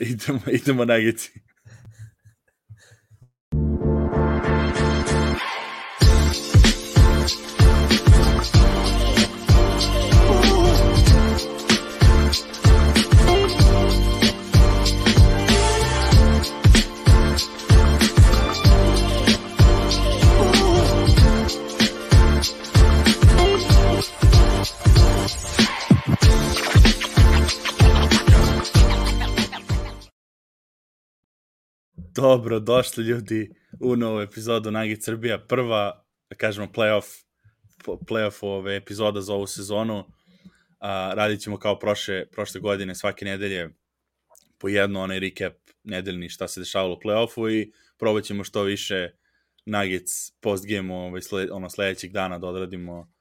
idemo, idemo Nuggetsi. Dobro, došli ljudi u novu epizodu Nagi Srbija. Prva, da kažemo, playoff, playoff ove epizoda za ovu sezonu. A, radit ćemo kao prošle, prošle godine svake nedelje po jedno onaj recap nedeljni šta se dešavalo u playoffu i probat ćemo što više Nuggets post game ovaj, sled, ono, sledećeg dana da odradimo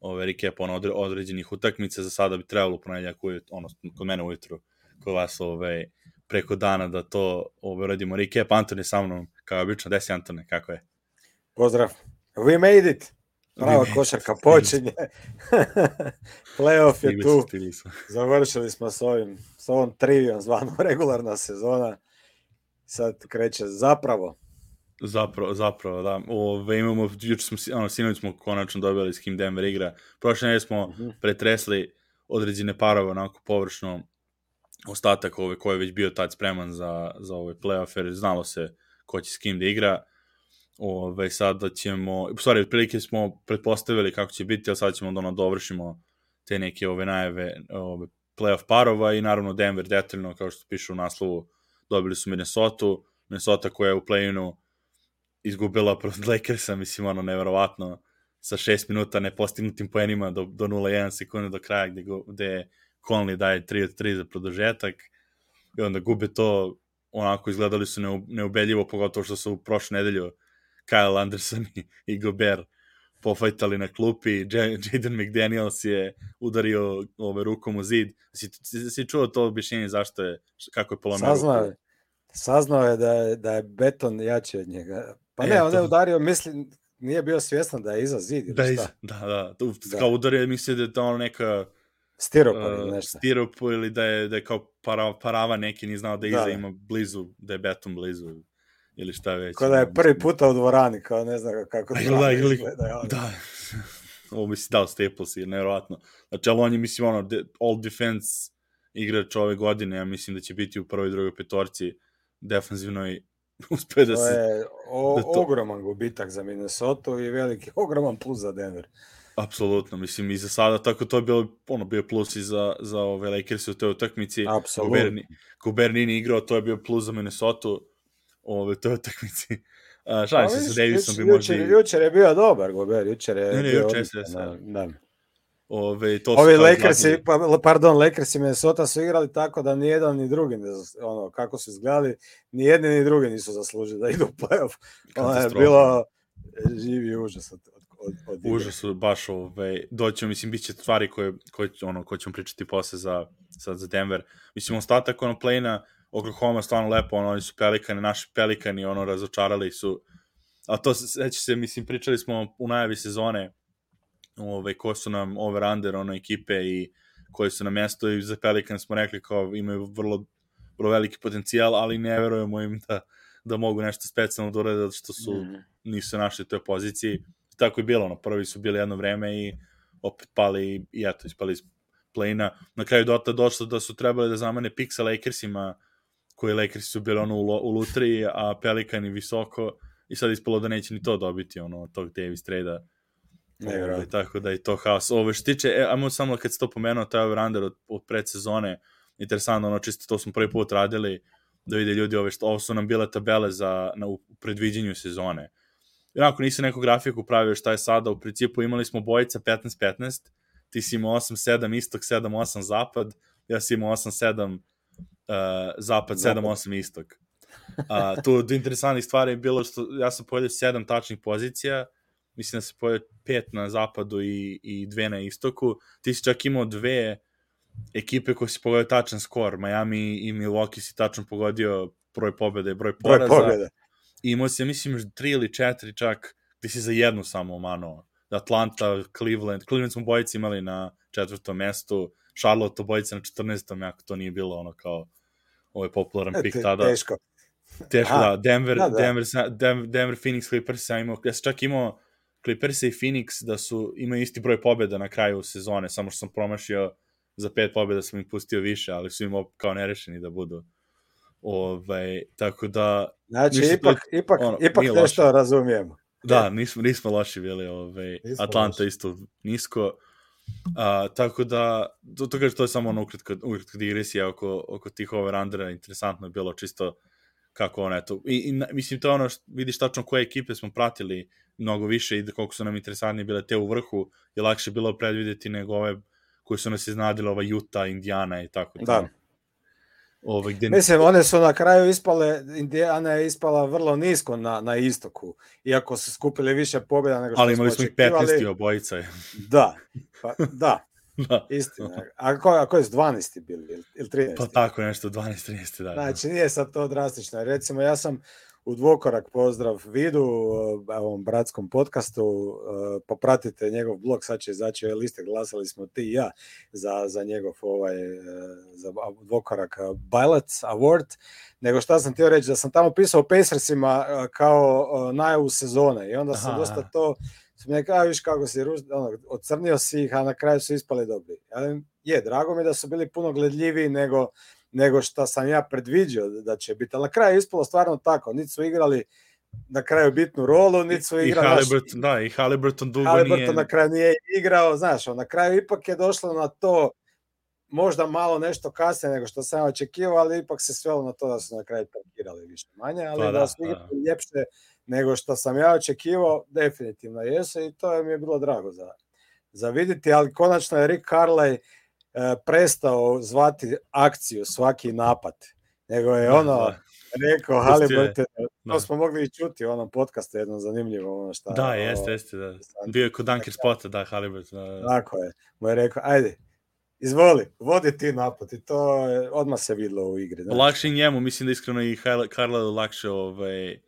ove recap ono, određenih utakmica. Za sada bi trebalo u ponedljak ono, kod mene ujutru, kod vas ovaj, preko dana da to ovaj, radimo. Recap, Antone sa mnom, kao obično, desi Antone, kako je? Pozdrav. We made it. Prava košarka počinje. Playoff je tu. Završili smo s ovim, s ovom trivijom zvano regularna sezona. Sad kreće zapravo. Zapravo, zapravo, da. Ove, imamo, juče smo, ono, sinoć smo konačno dobili s kim Denver igra. Prošle nedelje smo uh mhm. -huh. pretresli određene parove onako površno ostatak ove, ko je već bio tad spreman za, za ove playoff, jer znalo se ko će s kim da igra. Ove, sada ćemo, u stvari, otprilike smo pretpostavili kako će biti, ali sad ćemo da ono dovršimo te neke ove najave ove playoff parova i naravno Denver detaljno, kao što piše u naslovu, dobili su Minnesota, Minnesota koja je u play-inu izgubila protiv Lakersa, mislim, ono, neverovatno, sa 6 minuta nepostignutim poenima do, do 0,1 sekunde do kraja, gde, gde Conley daje 3 od 3 za produžetak i onda gube to, onako izgledali su neubedljivo, pogotovo što su u prošle nedelju Kyle Anderson i, Gobert pofajtali na klupi, Jaden McDaniels je udario ove rukom u zid. Si, si, si čuo to objašnjenje zašto je, kako je polomio Saznao je. Saznao je da je, da je beton jači od njega. Pa e, ne, on je udario, mislim, nije bio svjestan da je iza zid. Da, iza, da, da. Da. Kao udario, misli da je to ono neka Stiropa ili nešto. Stiropu ili da je, da je kao para, parava neki, ni znao da iza da. ima blizu, da je beton blizu ili šta već. Kao da je prvi puta u dvorani, kao ne znam kako da, da, ili, gleda, da, ovo mi si dao Staples i nevjerovatno. Znači, ali on je, mislim, ono, all defense igrač ove godine, ja mislim da će biti u prvoj i drugoj petorci defanzivno i uspe da to se... Je o, da to... ogroman gubitak za Minnesota i veliki, ogroman plus za Denver. Apsolutno, mislim i za sada tako to je bilo ono bio plus i za za ove Lakers u toj utakmici. Apsolutno. Kuber nije igrao, to je bio plus za Minnesota ove toj utakmici. A, šalim se sa Davisom bi možda... Jučer, jučer je bio dobar Gober, jučer je ne, ne, jučer se, da, da. Ove, to Ovi Lakersi, pa, pardon, Lakers i Minnesota su igrali tako da ni jedan ni drugi, ne, ono, kako su izgledali, ni jedni ni drugi nisu zaslužili da idu u playoff. Ono je bilo živi užas od, od, od Užasu, baš ove, doće, mislim, bit će stvari koje, koje, ono, koje ćemo pričati posle za, sad za Denver. Mislim, ostatak ono play-na, Oklahoma stvarno lepo, ono, oni su pelikani, naši pelikani, ono, razočarali su, a to seća se, mislim, pričali smo u najavi sezone, ove, ko su nam over-under, ono, ekipe i koji su na mesto i za Pelikan smo rekli kao imaju vrlo, vrlo veliki potencijal, ali ne verujemo im da, da mogu nešto specijalno da urede, zato što su, mm. nisu našli toj poziciji tako je bilo, ono, prvi su bili jedno vreme i opet pali i eto, ispali iz play-ina. Na kraju dota došlo da su trebali da zamane sa Lakersima, koji Lakersi su bili ono u, u lutriji, a Pelikani visoko i sad ispalo da neće ni to dobiti, ono, tog Davis trade-a. Ovaj, tako da i to haos. Ove, što tiče, e, ajmo samo kad se to pomenuo, taj over-under od, od predsezone, interesantno, ono, čisto to smo prvi put radili, da vide ljudi ove što, ovo su nam bile tabele za, na, u predviđenju sezone onako nisam neku grafiku pravio šta je sada, u principu imali smo bojica 15-15, ti si imao 8-7 istok, 7-8 zapad, ja si imao 8-7 uh, zapad, 7-8 istok. Uh, tu od interesantnih stvari je bilo što ja sam pojedio 7 tačnih pozicija, mislim da se pojedio 5 na zapadu i, i dve na istoku, ti si čak imao dve ekipe koje si pogodio tačan skor, Miami i Milwaukee si tačno pogodio broj pobjede i broj poraza. Broj pobjede imao si, mislim, tri ili četiri čak, gde si za jednu samo umano. Atlanta, Cleveland, Cleveland smo bojici imali na četvrtom mestu, Charlotte bojice na 14. ako to nije bilo ono kao ovaj popularan pik tada. Teško. Teško, da. Denver, da, da. Denver, Denver, Denver, Phoenix Clippers, ja, imao, ja sam čak imao Clippers i Phoenix da su, imaju isti broj pobjeda na kraju sezone, samo što sam promašio za pet pobjeda sam ih pustio više, ali su im kao nerešeni da budu. Ovaj, tako da... Znači, ipak, da, ipak, ono, ipak nešto loše. razumijemo. Da, nismo, nismo loši bili. Ovaj, nismo Atlanta loši. isto nisko. A, tako da, to, to kaže, to je samo ono ukratko, ukratko digresija oko, oko tih over-undera. Interesantno je bilo čisto kako ono, eto, i, i mislim, to je ono, što, vidiš tačno koje ekipe smo pratili mnogo više i da koliko su nam interesantnije bile te u vrhu, je lakše bilo predvideti nego ove koje su nas iznadile, ova Utah, Indiana i tako. Da. Ove, gde... Mislim, one su na kraju ispale, Indiana je ispala vrlo nisko na, na istoku, iako su skupili više pobjeda nego što Ali imali smo ih 15 obojica. Da, pa, da, da. Istina. A ko, a ko je 12 bili ili 13? Pa tako nešto, 12, 13, da. Znači, nije sad to drastično. Recimo, ja sam u dvokorak pozdrav Vidu, ovom bratskom podcastu, popratite njegov blog, sad će izaći ove liste, glasali smo ti i ja za, za njegov ovaj, za dvokorak Bylets Award, nego šta sam htio reći, da sam tamo pisao o Pacersima kao najavu sezone. I onda sam aha, dosta to sam nekao, a viš kako si, ono, ocrnio si ih, a na kraju su ispali dobri. Je, drago mi da su bili puno gledljiviji nego nego što sam ja predviđao da će biti. Ali na kraju ispalo stvarno tako. Niti su igrali na kraju bitnu rolu, niti su igrali... I Halliburton, da, i Halliburton dugo Halliburton nije... na kraju nije igrao, znaš, na kraju ipak je došlo na to možda malo nešto kasnije nego što sam očekivao, ali ipak se svelo na to da su na kraju tankirali više manje, ali pa da, da su igrali da. ljepše nego što sam ja očekivao, definitivno jesu i to je mi je bilo drago za, za vidjeti, ali konačno je Rick Carley E, prestao zvati akciju svaki napad, nego je da, ono da. rekao Halliburton, da. to smo mogli i čuti u onom podcastu jedno zanimljivo ono šta. Da, jeste, jeste, da. Bio je kod Dunker Spota, da, Halliburton. Da, da. Tako je, mu je rekao, ajde, izvoli, vodi ti napad i to je, odmah se videlo u igri. Da. Lakše njemu, mislim da iskreno i Karla lakše ovaj,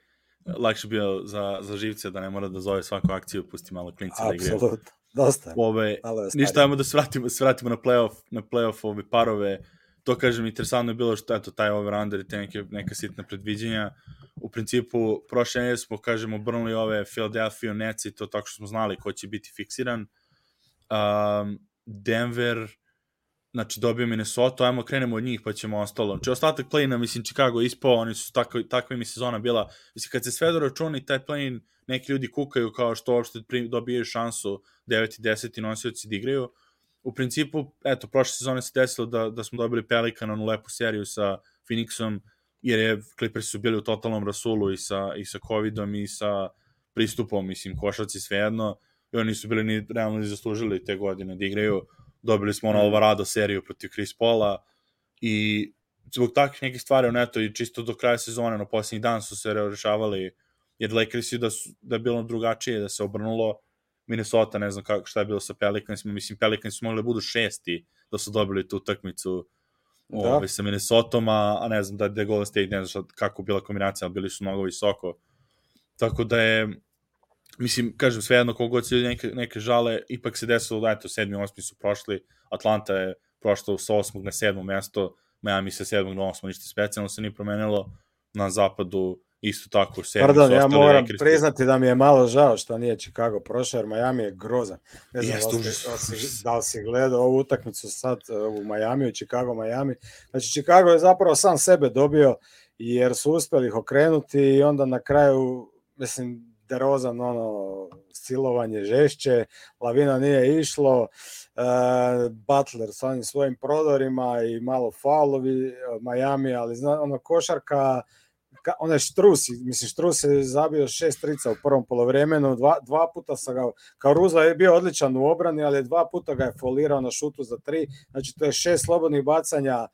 lakše bio za, za živce da ne mora da zove svaku akciju, pusti malo klinca da igre. Apsolutno. Dosta. Ove, ništa, ajmo da se vratimo, se vratimo na playoff, na playoff ove parove. To kažem, interesantno je bilo što eto, taj over-under i te neke, neka sitna predviđenja. U principu, prošle nedelje smo, kažemo, obrnuli ove Philadelphia Nets i to tako što smo znali ko će biti fiksiran. Um, Denver, znači dobio Minnesota, ajmo krenemo od njih pa ćemo ostalo. Znači ostatak play-ina, mislim, Chicago ispao, oni su tako, takva mi sezona bila. Mislim, kad se sve do računi, taj play-in, neki ljudi kukaju kao što uopšte dobijaju šansu 9 i 10 nosioci da igraju. U principu, eto, prošle sezone se desilo da, da smo dobili Pelikan, onu lepu seriju sa Phoenixom, jer je Clippers su bili u totalnom rasulu i sa, i sa Covidom i sa pristupom, mislim, košaci svejedno, i oni su bili ni realno ni zaslužili te godine da igraju dobili smo ono. Alvarado seriju protiv Chris Paula i zbog takvih nekih stvari, ono eto, i čisto do kraja sezone, no posljednjih dan su se rešavali, jer Lakersi da, su, da je bilo drugačije, da se obrnulo, Minnesota, ne znam kako, šta je bilo sa Pelicansima, mislim, Pelicans su mogli da budu šesti da su dobili tu utakmicu da. ovaj, sa Minnesotom, a, a ne znam da je Golden State, ne znam šta, kako bila kombinacija, ali bili su mnogo visoko. Tako da je, mislim, kažem, svejedno kogod se neke, neke žale, ipak se desilo da, eto, sedmi, osmi su prošli, Atlanta je prošla sa osmog na sedmo mesto, Miami sa sedmog na osmo, ništa specijalno se nije promenilo, na zapadu isto tako sedmi Pardon, ja moram rekli, priznati da mi je malo žao što nije Chicago prošao, jer Miami je grozan. Ne znam Jest, da, li si, da li si gledao ovu utakmicu sad u Miami, u Chicago, Miami. Znači, Chicago je zapravo sam sebe dobio, jer su uspeli ih okrenuti i onda na kraju, mislim, DeRozan ono silovanje žešće, Lavina nije išlo, uh, Butler sa onim svojim prodorima i malo faulovi Miami, ali zna, ono košarka ka, onaj Štrus, mislim Štrus je zabio šest trica u prvom polovremenu, dva, dva puta sa ga, kao Ruza je bio odličan u obrani, ali dva puta ga je folirao na šutu za tri, znači to je šest slobodnih bacanja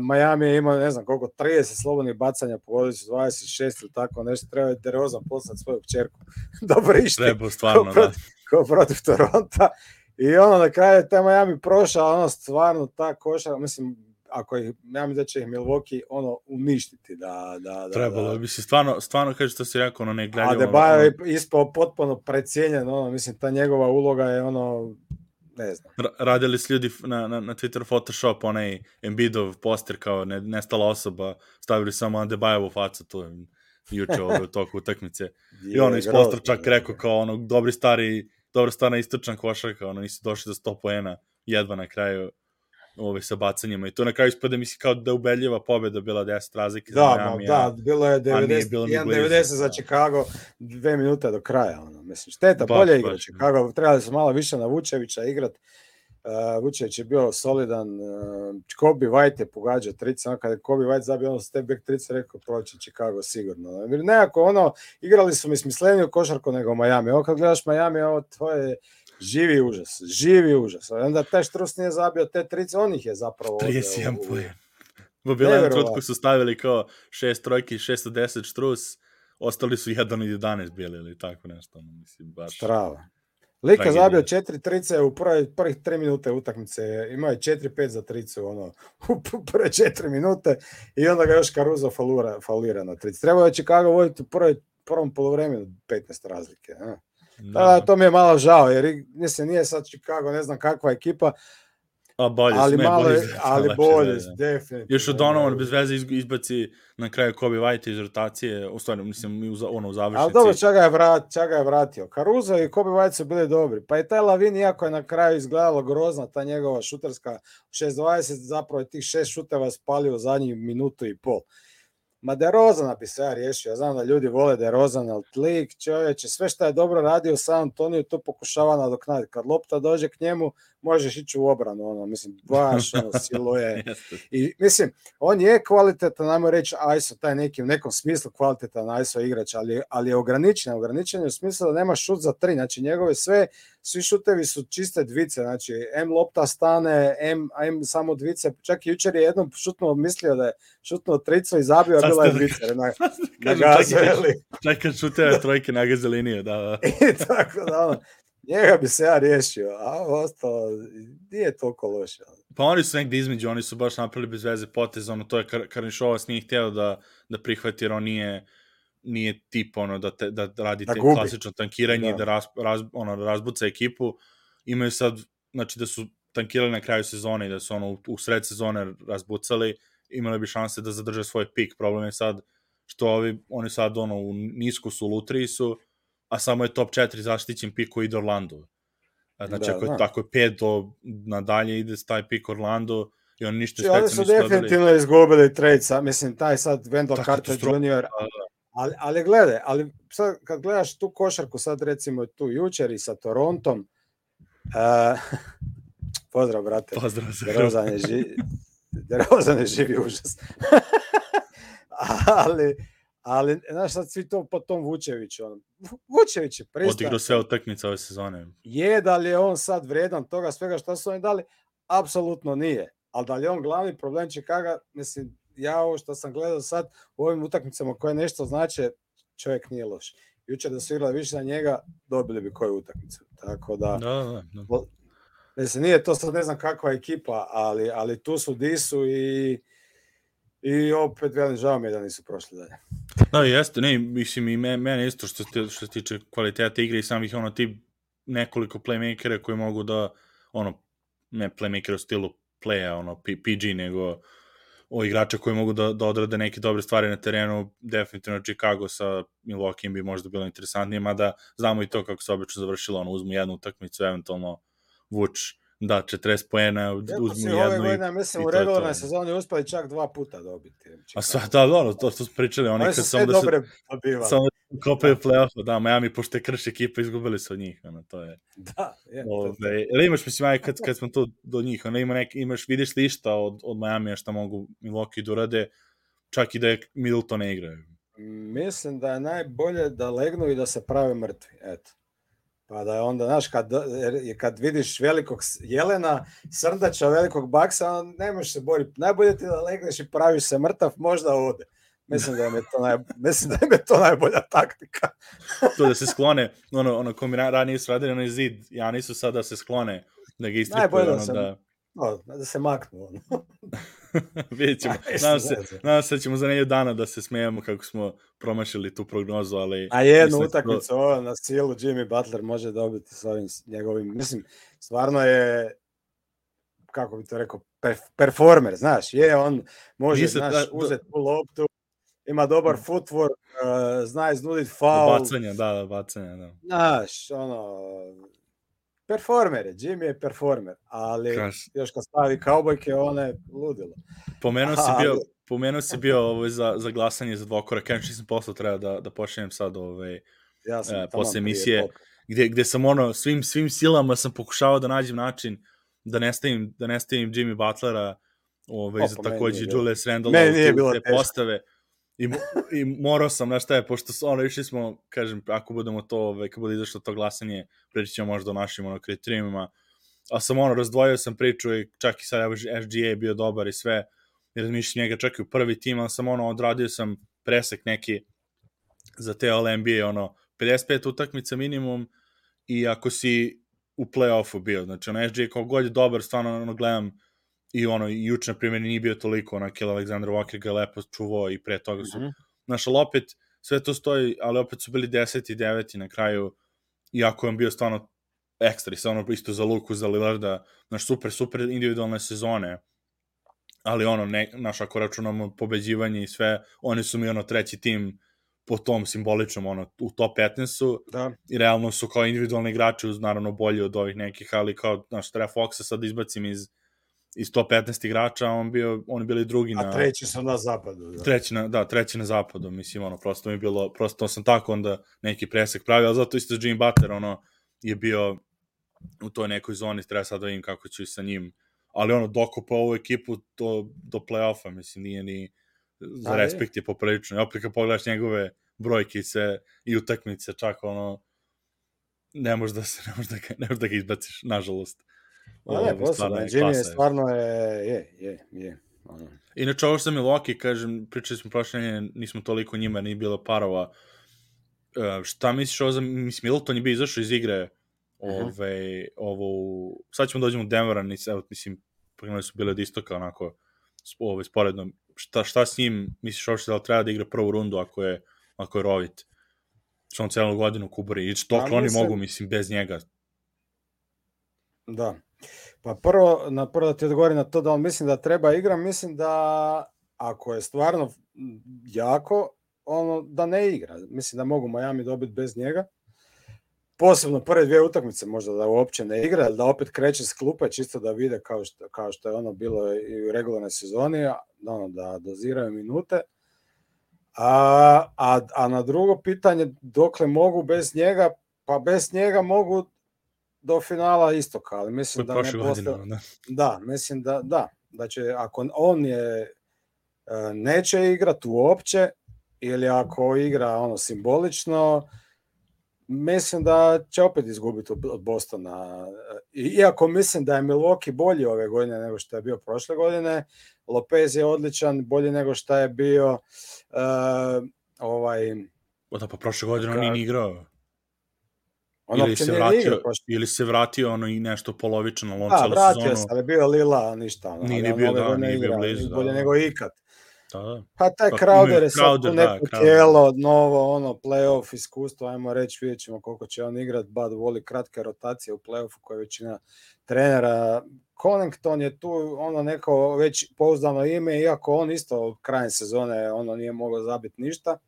Miami je imao, ne znam koliko, 30 slobodnih bacanja, pogodili su 26 ili tako nešto, treba je DeRozan poslati svoju čerku. Dobro išli. Treba, stvarno, ko protiv, da. Ko protiv Toronta. I ono, na kraju je taj Miami prošao, ono, stvarno, ta koša, mislim, ako ih, ja mislim da će ih Milwaukee ono uništiti da da da trebalo da, bi se stvarno stvarno kaže što se rekao ono ne gledamo A Debajo je ispao potpuno precijenjen ono mislim ta njegova uloga je ono ne znam. radili su ljudi na, na, na Twitter Photoshop, onaj Embidov poster kao ne, nestala osoba, stavili samo Adebayevu facu tu juče u toku utakmice. I ono iz postra čak rekao kao ono, dobri stari, dobro stara istočan košarka, ono, nisu došli za 100 poena, jedva na kraju ove sa bacanjima i to na kraju ispada misli kao da ubedljiva pobeda bila 10 razlike da, za Miami. Da, da, bilo je 90, bilo 90 za da. Chicago, dve minute do kraja. Ono. Mislim, šteta, baš, bolje igra Chicago, trebali su malo više na Vučevića igrat. Uh, Vučević je bio solidan, uh, Kobe White je pogađao trice, ono kada je Kobe White zabio ono step back trice, rekao proći Chicago sigurno. Nekako ono, igrali su mi smisleniju košarku nego Miami. Ovo kad gledaš Miami, ovo tvoje živi užas, živi užas. Onda taj Štrus nije zabio te trice, on ih je zapravo... 31 poje. U bilo trutku su stavili kao šest trojki, 610 Štrus, ostali su 1 od 11 bili ili tako nešto. Mislim, baš... Strava. Lika je zabio četiri trice u prve, prvih tri minute utakmice, imao je 4-5 za tricu ono, u prve četiri minute i onda ga još Caruso falura, falira na trici. Trebao je Chicago voditi u prvom polovremenu 15 razlike. Ne? Da. da, to mi je malo žao, jer mislim, nije sad Chicago, ne znam kakva ekipa, A bolje ali sme, malo, bolje, ali bolje, da, da. definitivno. Još od Donovan bez veze izbaci na kraju Kobe White iz rotacije, u stvari, mislim, u, ono, u završnici. Ali dobro, čega je, vrat, čega je vratio? Caruso i Kobe White su bili dobri. Pa i taj Lavin, iako je na kraju izgledalo grozna ta njegova šuterska 6-20, zapravo je tih šest šuteva spalio zadnji minutu i pol. Ma da je Rozana bi se ja riješio, ja znam da ljudi vole da je Rozan, ali lik čovječe, sve što je dobro radio sa Antoniju, to pokušava nadoknaditi. Kad lopta dođe k njemu, možeš ići u obranu, ono, mislim, baš ono, silo je. I mislim, on je kvalitetan, najmo reći, ISO, taj neki, u nekom smislu kvalitetan ISO igrač, ali, ali je ograničen, ograničen je u smislu da nema šut za tri, znači njegove sve, svi šutevi su čiste dvice, znači M lopta stane, M, M samo dvice, čak i jučer je jednom šutno mislio da je šutnuo trico i zabio, a bila je dvice, na, na gazu, Čak kad šuteve trojke na gaze linije, da, da. I tako da, ono, njega bi se ja riješio, a ostalo nije toliko loše. Pa oni su negde između, oni su baš napravili bez veze potez, ono, to je Kar Karnišovac nije hteo da, da prihvati, jer on nije, nije tip ono, da, te, da radi da te klasično tankiranje, da, da raz, raz, ono, razbuca ekipu. Imaju sad, znači da su tankirali na kraju sezone i da su ono, u, u sred sezone razbucali, imali bi šanse da zadrže svoj pik. Problem je sad što ovi, oni sad ono, u nisku su, lutriji su, a samo je top 4 zaštićen pik koji ide Orlando. Znači, da, ako je da. tako je 5 do nadalje ide taj pik Orlando i oni ništa specijalno nisu dobili. Oni su definitivno dobili. izgubili trade, sa, mislim, taj sad Wendell Carter Jr. Ali, ali gledaj, ali sad kad gledaš tu košarku, sad recimo tu jučer i sa Torontom, uh, pozdrav, brate. Pozdrav. Derozan je, ži, Derozan je živi užas. ali, Ali, znaš, sad svi to po tom Vučeviću. On. Vučević je pristan. Odigrao sve utakmice ove sezone. Je, da li je on sad vredan toga svega što su oni dali? Apsolutno nije. Ali da li je on glavni problem Čikaga? Mislim, ja ovo što sam gledao sad u ovim utakmicama koje nešto znače, čovjek nije loš. Jučer da su igrali više na njega, dobili bi koju utakmicu. Tako da, da, da, da. Mislim, nije to sad ne znam kakva ekipa, ali, ali tu su disu i I opet velim, žao mi je da nisu prošli dalje. Da, jeste, ne, mislim i mene isto što, se, što se tiče kvaliteta igre i samih ono ti nekoliko playmakera koji mogu da, ono, ne playmaker u stilu playa, ono, PG, nego o igrača koji mogu da, da odrade neke dobre stvari na terenu, definitivno Chicago sa Milwaukee bi možda bilo interesantnije, mada znamo i to kako se obično završilo, ono, uzmu jednu utakmicu, eventualno vuč da, 40 poena, uzmu jednu ove godine, i, mislim, i u regularnoj sezoni uspeli čak dva puta dobiti. A sva, da, da, to što smo pričali, oni, kad samo da se, samo da kopaju play-offa, da, Miami, pošto je krš ekipa, izgubili su od njih, ono, to je. Da, je. Ove, ili imaš, mislim, aj, kad, kad smo tu do njih, ono, ima nek, imaš, vidiš li išta od, od Miami šta mogu Milwaukee da urade, čak i da je Middleton ne igraju. Mislim da je najbolje da legnu i da se prave mrtvi, eto. Pa da je onda, znaš, kad, kad vidiš velikog jelena, srdača velikog baksa, ne možeš se boriti. Najbolje ti da legneš i praviš se mrtav, možda ode. Mislim da je to, naj, mislim da je to najbolja taktika. to da se sklone, ono, ono ko mi ranije su radili, onaj zid, ja nisu sad da se sklone, da ga istripuju, ono, da, da... No, da se maknu. Ono. Vidjet ćemo. Nadam se, nadam se da ćemo za neju dana da se smijemo kako smo promašili tu prognozu, ali... A jednu da utakmicu to... ovo na silu Jimmy Butler može dobiti s ovim njegovim... Mislim, stvarno je kako bi to rekao, performer, znaš, je, on može, Nise, znaš, da, uzeti tu loptu, ima dobar mm. footwork, uh, zna iznuditi faul. Bacanja, da, da, bacanja, da. Znaš, ono, performer je, Jimmy je performer, ali Kaš. još kad stavi kaubojke, ona je ludilo. Pomenuo si bio, pomenuo si bio ovaj, za, za glasanje za dvokora, kažem što sam posao treba da, da počnem sad ovaj, ja sam, uh, posle emisije, gde, gde sam ono, svim, svim silama sam pokušavao da nađem način da ne stavim, da ne stavim Jimmy Butlera ovaj, za takođe Julius Randle da te postave. I, I morao sam, znaš šta je, pošto ono, išli smo, kažem, ako budemo to, ovaj, kad bude izašlo to glasanje, preći ćemo možda o našim ono, kriterijumima, a sam ono, razdvojio sam priču i čak i sad FGA je bio dobar i sve, i razmišljam njega čak i u prvi tim, ali sam ono, odradio sam presek neki za te All NBA, ono, 55 utakmica minimum i ako si u play-offu bio, znači ono, SGA kao god je dobar, stvarno ono, gledam i ono, juče, na primjer, nije bio toliko, ono, Kill Alexander Walker ga lepo čuvao i pre toga su, mm -hmm. znaš, ali opet, sve to stoji, ali opet su bili 10 i 9 na kraju, iako je on bio stvarno ekstra, i stvarno isto za Luku, za Lillarda, znaš, super, super individualne sezone, ali ono, ne, naš, ako računamo pobeđivanje i sve, oni su mi ono treći tim po tom simboličnom, ono, u top 15 su, da. i realno su kao individualni igrači, uz naravno bolji od ovih nekih, ali kao, znaš, treba Foxa sad izbacim iz, iz top 15 igrača, on bio oni bili drugi na A treći su na zapadu. Da. Treći na da, treći na zapadu, mislim ono prosto mi je bilo prosto sam tako onda neki presek pravio, al zato isto Jimmy Butler ono je bio u toj nekoj zoni, treba sad da vidim kako ću i sa njim, ali ono dokopa ovu ekipu do, do play-offa, mislim, nije ni za respekt je poprilično. I opet kad pogledaš njegove brojke i sve, i utakmice, čak ono, ne možeš da se, ne možeš da, ne možeš da ga izbaciš, nažalost. Pa ne, posebno, Jimmy je stvarno je, je, je, je. Ono. Inače, ovo sa Milwaukee, kažem, pričali smo prošle nismo toliko njima, nije bilo parova. Uh, šta misliš ovo za, mislim, Milton je bio izašao iz igre ove, uh -huh. ovo, sad ćemo da dođemo u Denvera, mislim, pogledali su bile od istoka, onako, ovaj, sporedno, šta, šta s njim, misliš uopšte da li treba da igra prvu rundu ako je, ako je rovit? Što on celu godinu kubari, i što ja, oni mogu, mislim, bez njega. Da. Pa prvo, na prvo da ti odgovorim na to da on mislim da treba igra, mislim da ako je stvarno jako, ono, da ne igra. Mislim da mogu Miami dobiti bez njega. Posebno prve dvije utakmice možda da uopće ne igra, da opet kreće s klupe čisto da vide kao što, kao što je ono bilo i u regularnoj sezoni, ono, da doziraju minute. A, a, a na drugo pitanje, dokle mogu bez njega, pa bez njega mogu do finala istoka, ali mislim da ne postoje... Da. da, mislim da, da, da će, ako on je e, neće igrati uopće, ili ako igra ono simbolično, mislim da će opet izgubiti od Bostona. Iako mislim da je Milwaukee bolji ove godine nego što je bio prošle godine, Lopez je odličan, bolji nego što je bio uh, ovaj... O da, pa prošle godine on nije igrao. On ili se vratio, igra, ili se vratio ono i nešto polovično, on da, vratio sezonu... se, ali bio Lila, ništa. Ono, nije, nije bio, da, nije bio blizu. Da, bolje da. nego ikad. Da, da. Pa taj pa, Crowder je sad tu neko da, tijelo, novo, ono, playoff iskustvo, ajmo reći, vidjet ćemo koliko će on igrat, Bad voli kratke rotacije u playoffu koje većina trenera. Connington je tu ono neko već pouzdano ime, iako on isto krajem sezone ono nije mogao zabiti ništa.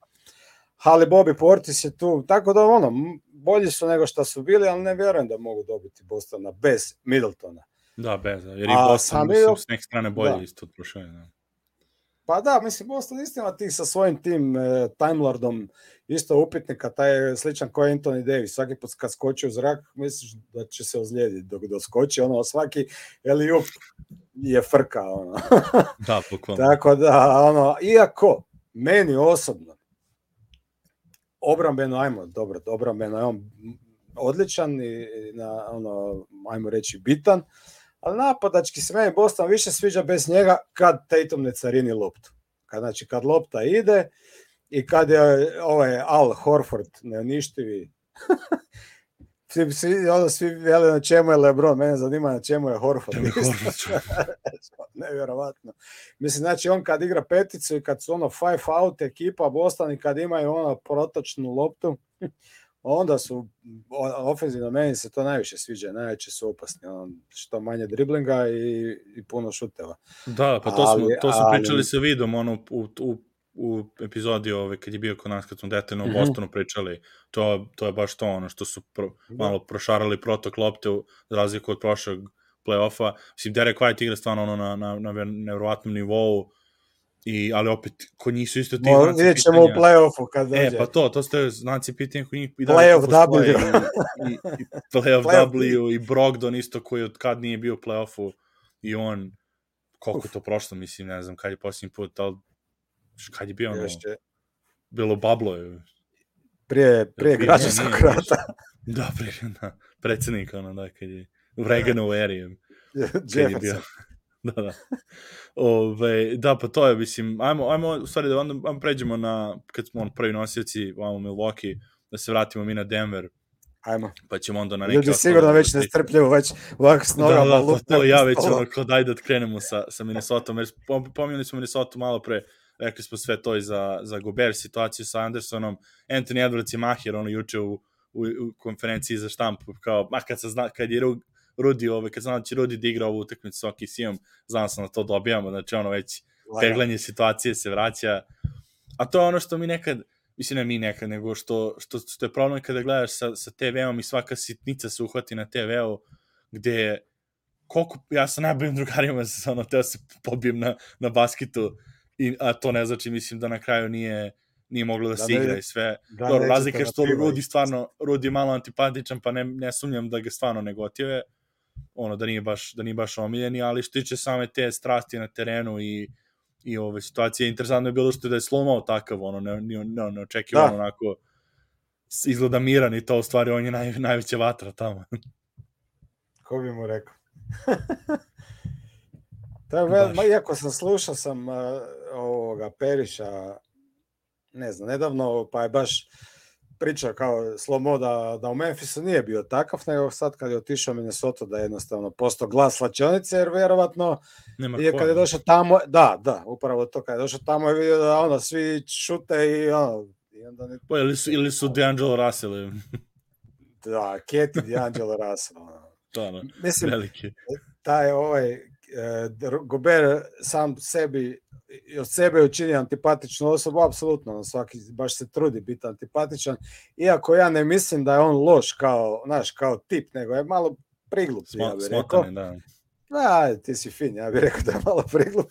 Ali Bobby Portis je tu, tako da ono, bolji su nego što su bili, ali ne vjerujem da mogu dobiti Bostona bez Middletona. Da, bez, jer i Boston, mislim, s neke strane bolje da. isto od Da. Pa da, mislim, Boston istina ti sa svojim tim e, Time Lordom isto upitnika, taj je sličan kao Anthony Davis. Svaki put kad skoči u zrak, misliš da će se ozlijediti dok doskoči, ono, svaki Eliup je frka, ono. da, bukvalno. Tako da, ono, iako meni osobno obrambeno, ajmo, dobro, obrambeno je on odličan i na, ono, ajmo reći, bitan, ali napadački se meni Boston više sviđa bez njega kad Tatum ne carini loptu. Kad, znači, kad lopta ide i kad je ovaj Al Horford neuništivi Svi, svi, ono, svi veli na čemu je Lebron, mene zanima na čemu je Horford. Nevjerovatno. Mislim, znači on kad igra peticu i kad su ono five out ekipa Boston i kad imaju ono protočnu loptu, onda su ofenzivno meni se to najviše sviđa, najveće su opasni, ono, što manje driblinga i, i puno šuteva. Da, pa to, ali, smo, to smo ali, pričali sa vidom ono, u, u, u epizodi ove, kad je bio kod nas, kad smo detaljno u mhm. Bostonu pričali, to, to je baš to ono što su pro, da. malo prošarali protok lopte u razliku od prošlog play-offa. Mislim, Derek White igra stvarno ono na, na, na nevrovatnom nivou, I, ali opet, kod njih su isto ti Mo, znaci ćemo pitanja. u play-offu kad dođe. E, pa to, to ste znaci pitanja koji njih i Play-off W. I, i, i play-off play W i Brogdon isto koji od kad nije bio u play-offu i on, koliko Uf. to prošlo, mislim, ne znam, kad je posljednji put, ali kad je bio ono, Ješće. bilo bablo je. Prije, prije građanskog rata. Da, prije, da, predsednik, ono, da, kad je u Reaganovu eri. Kad je bio. da, da. Ove, da, pa to je, mislim, ajmo, ajmo, u stvari da onda ajmo pređemo na, kad smo on prvi nosioci, vamo Milwaukee, da se vratimo mi na Denver. Ajmo. Pa ćemo onda na neki... Ljudi sigurno već nestrpljivo, već ovako s nogama. Da, da, pa to ja već ono, kod ajde da krenemo sa, sa Minnesota, jer pominjali smo Minnesota malo pre, rekli smo sve to i za, za Gober, situaciju sa Andersonom, Anthony Edwards i Maher, ono juče u, u, u konferenciji za štampu, kao, ma kad, se zna, kad je Rudi, ove, kad znam da će Rudi da igra ovu utakmicu sa OKC-om, znam sam da to dobijamo, znači ono već peglanje situacije se vraća. A to je ono što mi nekad, mislim ne mi nekad, nego što, što, što je problem kada gledaš sa, sa TV-om i svaka sitnica se uhvati na TV-u, gde koliko, ja sa najboljim drugarima ono, teo se pobijem na, na basketu, i, a to ne znači, mislim da na kraju nije, nije moglo da, da se da, igra i sve. Da, Dobro, razlika je što Rudi stvarno, Rudi je malo antipatičan, pa ne, ne sumnjam da ga stvarno negotive, ono da nije baš da nije baš omiljeni, ali što tiče same te strasti na terenu i i ove situacije interesantno je bilo što da je slomao takav ono ne ne, ne, ne očekivano da. onako izgleda miran i to u stvari on je naj, najveća vatra tamo. Ko bi mu rekao? je vel, ma, iako sam slušao sam uh, ovoga Periša ne znam, nedavno, pa je baš priča kao Slomo da, da u Memphisu nije bio takav, nego sad kad je otišao Minnesota da je jednostavno posto glas slačionice, jer verovatno Nema je kad je došao tamo, da, da, upravo to, kad je došao tamo je vidio da ono, svi šute i ono, i onda ne... Pa, ili su, ili su D'Angelo Russell. da, Keti D'Angelo Russell. Ono. To, ono, Mislim, veliki. Taj ovaj, Gober sam sebi od sebe učini antipatičnu osobu, apsolutno, svaki baš se trudi biti antipatičan, iako ja ne mislim da je on loš kao, znaš, kao tip, nego je malo priglup, Smo, ja bih rekao. Da. da, ti si fin, ja bih rekao da je malo priglup,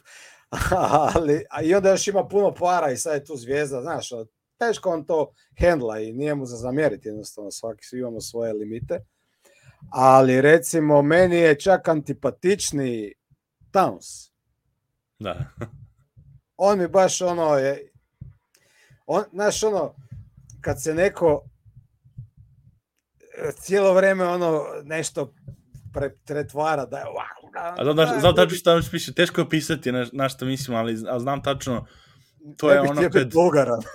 ali, a i onda još ima puno para i sad je tu zvijezda, znaš, teško on to hendla i nije mu za zamjeriti, jednostavno svaki svi imamo svoje limite, ali recimo meni je čak antipatični Towns. Da on mi baš ono je, on, znaš ono, kad se neko cijelo vreme ono nešto pretvara da je ovako. A znam, da, znam tačno šta piše, teško je opisati na, na što mislim, ali, ali znam tačno to je ono kad,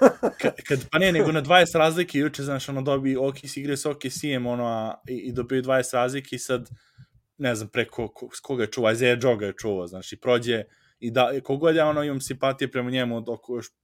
kad, kad, pa ne, nego na 20 razlike juče, znaš, ono dobi OKC igre s OKC-em, ono, a, i, i dobiju 20 razlike i sad, ne znam, preko koga je čuva, Isaiah Joga je čuva, znaš, i prođe i da, kogod ja ono imam simpatije prema njemu, dok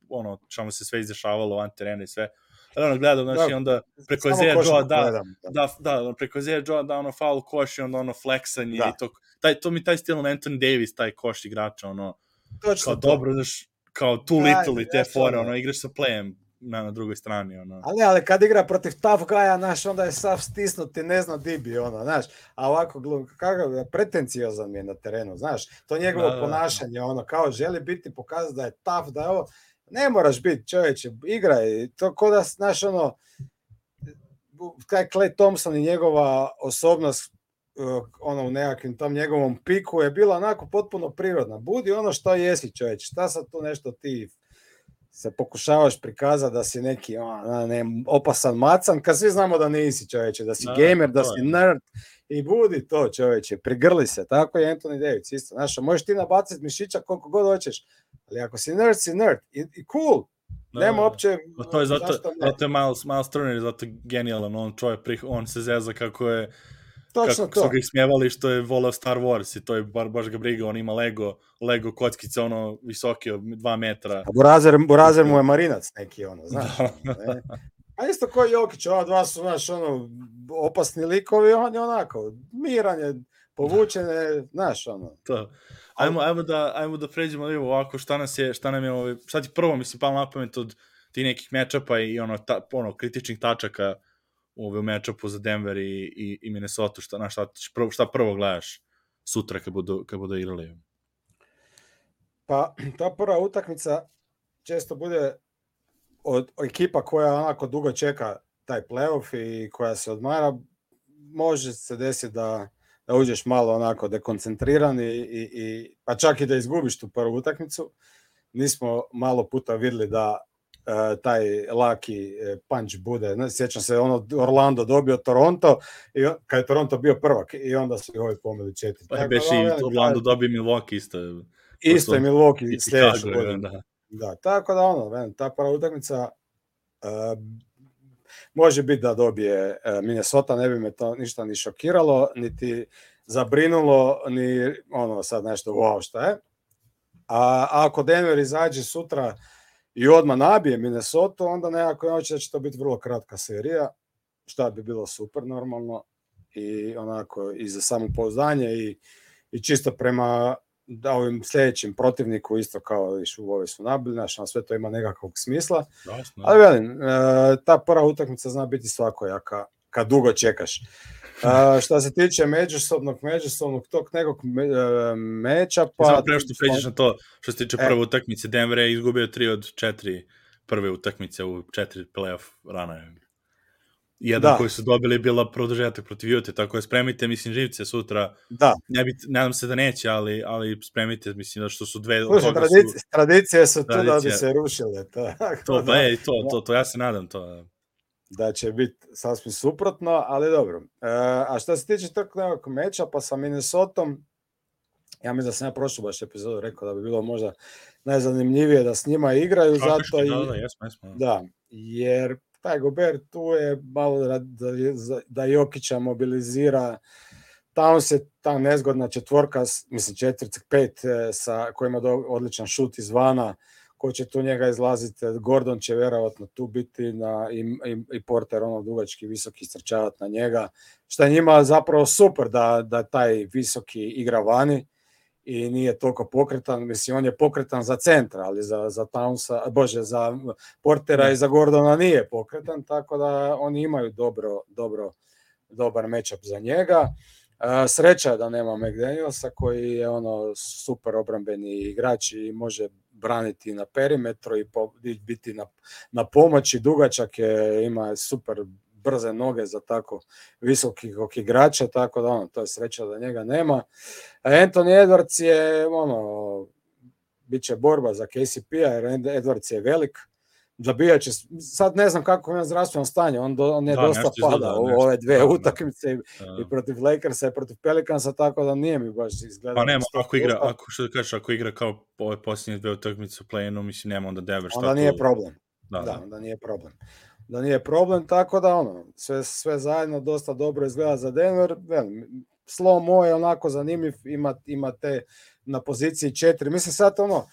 ono, mu se sve izdešavalo van terena i sve, ali ono gledam, znači da, onda preko Zea Joa da, da, da, da, preko Zea Joa da ono foul koš i onda ono fleksanje da. i to, taj, to mi taj stil Anthony Davis, taj koš igrača, ono, Točno kao to. dobro, znaš, kao too da, little i te fore, ono, igraš sa playem, na, na drugoj strani. Ono. Ali, ali kad igra protiv tough guy znaš, onda je sav stisnut i ne zna di bi, ono, znaš. A ovako, kakav je, pretenciozan je na terenu, znaš. To njegovo da, da, da. ponašanje, ono, kao želi biti, pokazati da je tough, da je ovo, ne moraš biti čovječe, igraj, to ko da, znaš, ono, kaj Clay Thompson i njegova osobnost uh, ono u nekakvim tom njegovom piku je bila onako potpuno prirodna. Budi ono što jesi čovječ, šta sad tu nešto ti se pokušavaš prikazati da si neki a, ne, opasan macan, kad svi znamo da nisi čoveče, da si da, gamer, da si nerd i budi to čoveče, prigrli se, tako je Anthony Davis isto, znaš, možeš ti nabaciti mišića koliko god hoćeš, ali ako si nerd, si nerd i, i cool, Da, Nema uopće... To je zato, zato je Miles, Miles Turner, zato genijalan, on čovjek, on se zeza kako je Točno kako to. su ga ismjevali što je volao Star Wars i to je bar, baš ga briga, on ima Lego, Lego kockice, ono, visoke od 2 metra. A Burazer, Burazer mu je marinac neki, ono, znaš. Da. Ne? A isto koji Jokić, ova dva su, znaš, ono, opasni likovi, on je onako, miran je, povučen je, znaš, ono. To. Ajmo, ajmo, da, ajmo da pređemo ovako, šta nas je, šta nam je, ovaj, šta ti prvo, mislim, palo na pamet od ti nekih mečapa i ono, ta, ono kritičnih tačaka u mečapu za Denver i, i, i Minnesota, šta, na, šta, prvo, šta prvo gledaš sutra kad budu, kad budu igrali? Pa, ta prva utakmica često bude od ekipa koja onako dugo čeka taj playoff i koja se odmara, može se desiti da, da uđeš malo onako dekoncentriran i, i, i, pa čak i da izgubiš tu prvu utakmicu. Nismo malo puta videli da uh, taj laki e, punch bude. Ne, sjećam se, ono Orlando dobio Toronto i kad je Toronto bio prvak i onda su ovi pomeli četiri. Pa je beš i Orlando dobio Milwaukee isto. Isto je Milwaukee sljedeće godine. Da. da, tako da ono, ven, ta prva utakmica uh, može biti da dobije uh, Minnesota, ne bi me to ništa ni šokiralo, niti zabrinulo, ni ono sad nešto wow šta je. A, a ako Denver izađe sutra i odmah nabije Minnesota, onda nekako ja da će to biti vrlo kratka serija, šta bi bilo super normalno i onako i za samopouzdanje i, i čisto prema da ovim sljedećim protivniku isto kao viš u ove su nabili, znaš, sve to ima nekakvog smisla. Jasno. Ali velim, e, ta prva utakmica zna biti svakojaka kad dugo čekaš. Uh, šta se tiče međusobnog, međusobnog tog nekog me, uh, meča, pa... Samo pre što pređeš na to, što se tiče e. prve utakmice, Denver je izgubio 3 od 4 prve utakmice u četiri playoff rana. Jedna da. koju su dobili bila produžetak protiv Jute, tako je spremite, mislim, živce sutra. Da. Ne bi, nadam se da neće, ali, ali spremite, mislim, da što su dve... Slušaj, tradicije, su, tradicije su tu da bi se rušile. Tako, to, pa je, to, to, to, ja se nadam to da će biti sasvim suprotno, ali dobro. E, a što se tiče tog nekog meča, pa sa Minnesotom, ja mislim da sam ja prošlu baš epizodu rekao da bi bilo možda najzanimljivije da s njima igraju, Kako zato i... Da, da, jesmo, jesmo. da, jer taj Gober tu je malo da, da, da Jokića mobilizira tamo se ta nezgodna četvorka, mislim četvrt, pet, e, sa, koji ima odličan šut izvana, ko će tu njega izlaziti, Gordon će verovatno tu biti na, i, i, i Porter ono dugački visoki strčavati na njega, je njima zapravo super da, da taj visoki igra vani i nije toliko pokretan, mislim on je pokretan za centra, ali za, za Townsa, bože, za Portera i za Gordona nije pokretan, tako da oni imaju dobro, dobro, dobar matchup za njega. Sreća je da nema McDanielsa koji je ono super obrambeni igrač i može braniti na perimetru i po, biti na, na pomoći. Dugačak je, ima super brze noge za tako visokih igrača, tako da ono, to je sreća da njega nema. A Anthony Edwards je, ono, bit će borba za KCP-a, jer Edwards je velik, zabijat će, sad ne znam kako je zdravstveno stanje, on, do, on je da, dosta pada u ove dve da, utakmice i, da. i protiv Lakersa i protiv Pelicansa, tako da nije mi baš izgledao. Pa nema, ako igra, ako, što da kažeš, ako igra kao ove posljednje dve utakmice u play-inu, mislim, nema onda Denver šta Onda nije tu... problem. Da, da, da, onda nije problem. Da nije problem, tako da ono, sve, sve zajedno dosta dobro izgleda za Denver. Velim, Slow je onako zanimljiv, ima, ima te na poziciji četiri. Mislim sad ono,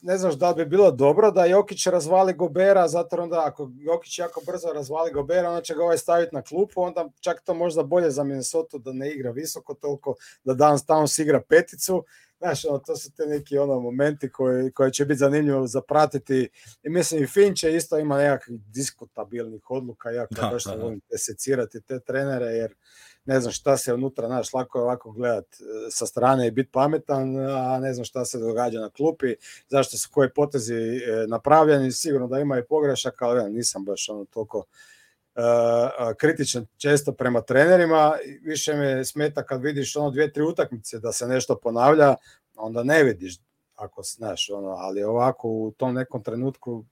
ne znaš da bi bilo dobro da Jokić razvali Gobera, zato onda ako Jokić jako brzo razvali Gobera, onda će ga ovaj staviti na klupu, onda čak to možda bolje za Minnesota da ne igra visoko toliko, da Dan Towns igra peticu, Znaš, ono, to su te neki ono momenti koji, koji će biti zanimljivo zapratiti. I mislim i Finče isto ima nekakvih diskutabilnih odluka, ja da, baš da, da. volim secirati te trenere, jer ne znam šta se unutra, znaš, lako je ovako gledat e, sa strane i biti pametan, a ne znam šta se događa na klupi, zašto su koje potezi e, napravljeni, sigurno da ima i pogrešaka, ali ja nisam baš ono toliko uh, kritičan često prema trenerima, više me smeta kad vidiš ono dvije, tri utakmice da se nešto ponavlja, onda ne vidiš ako znaš, ono, ali ovako u tom nekom trenutku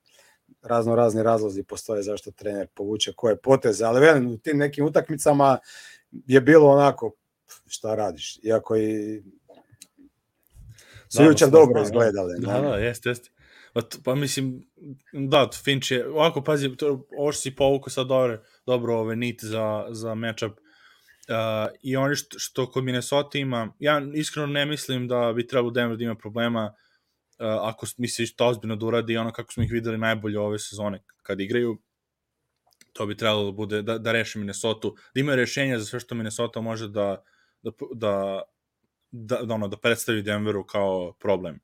razno razni razlozi postoje zašto trener povuče koje poteze, ali velim u tim nekim utakmicama je bilo onako šta radiš, iako i su jučer dobro izgledali. Da, da, jeste, jeste. Pa, pa mislim, da, Finch je, ovako, pazi, to, ovo što si povukao sad dobro, dobro ove nit za, za matchup, uh, i oni što, što kod Minnesota ima, ja iskreno ne mislim da bi trebalo Denver da ima problema uh, ako misliš to ozbiljno da uradi ono kako smo ih videli najbolje ove sezone kad igraju, to bi trebalo da bude, da, da reši Minnesota, da ima rešenja za sve što Minnesota može da, da, da, da, da, ono, da predstavi Denveru kao problem.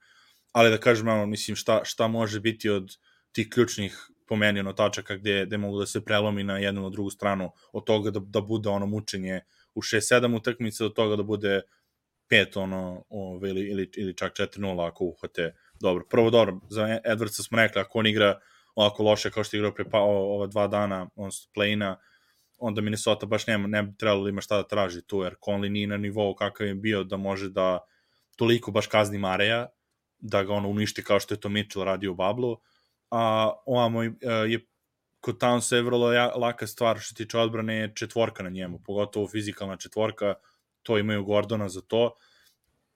Ali da kažem, ono, mislim, šta, šta može biti od tih ključnih po meni ono tačaka gde, gde mogu da se prelomi na jednu na drugu stranu od toga da, da bude ono mučenje u 6-7 utakmice do toga da bude 5 ono ove, ili, ili, ili čak 4-0 ako uhvate dobro. Prvo dobro, za Edwardsa smo rekli ako on igra ovako loše kao što igrao pre pa, ova dva dana, on play-ina, onda Minnesota baš nema, ne bi trebalo da ima šta da traži tu, jer Conley nije na nivou kakav je bio da može da toliko baš kazni Mareja, da ga ono uništi kao što je to Mitchell radio u Bablu, a ovamo e, je kod Townsa je vrlo ja, laka stvar što se tiče odbrane je četvorka na njemu, pogotovo fizikalna četvorka, to imaju Gordona za to.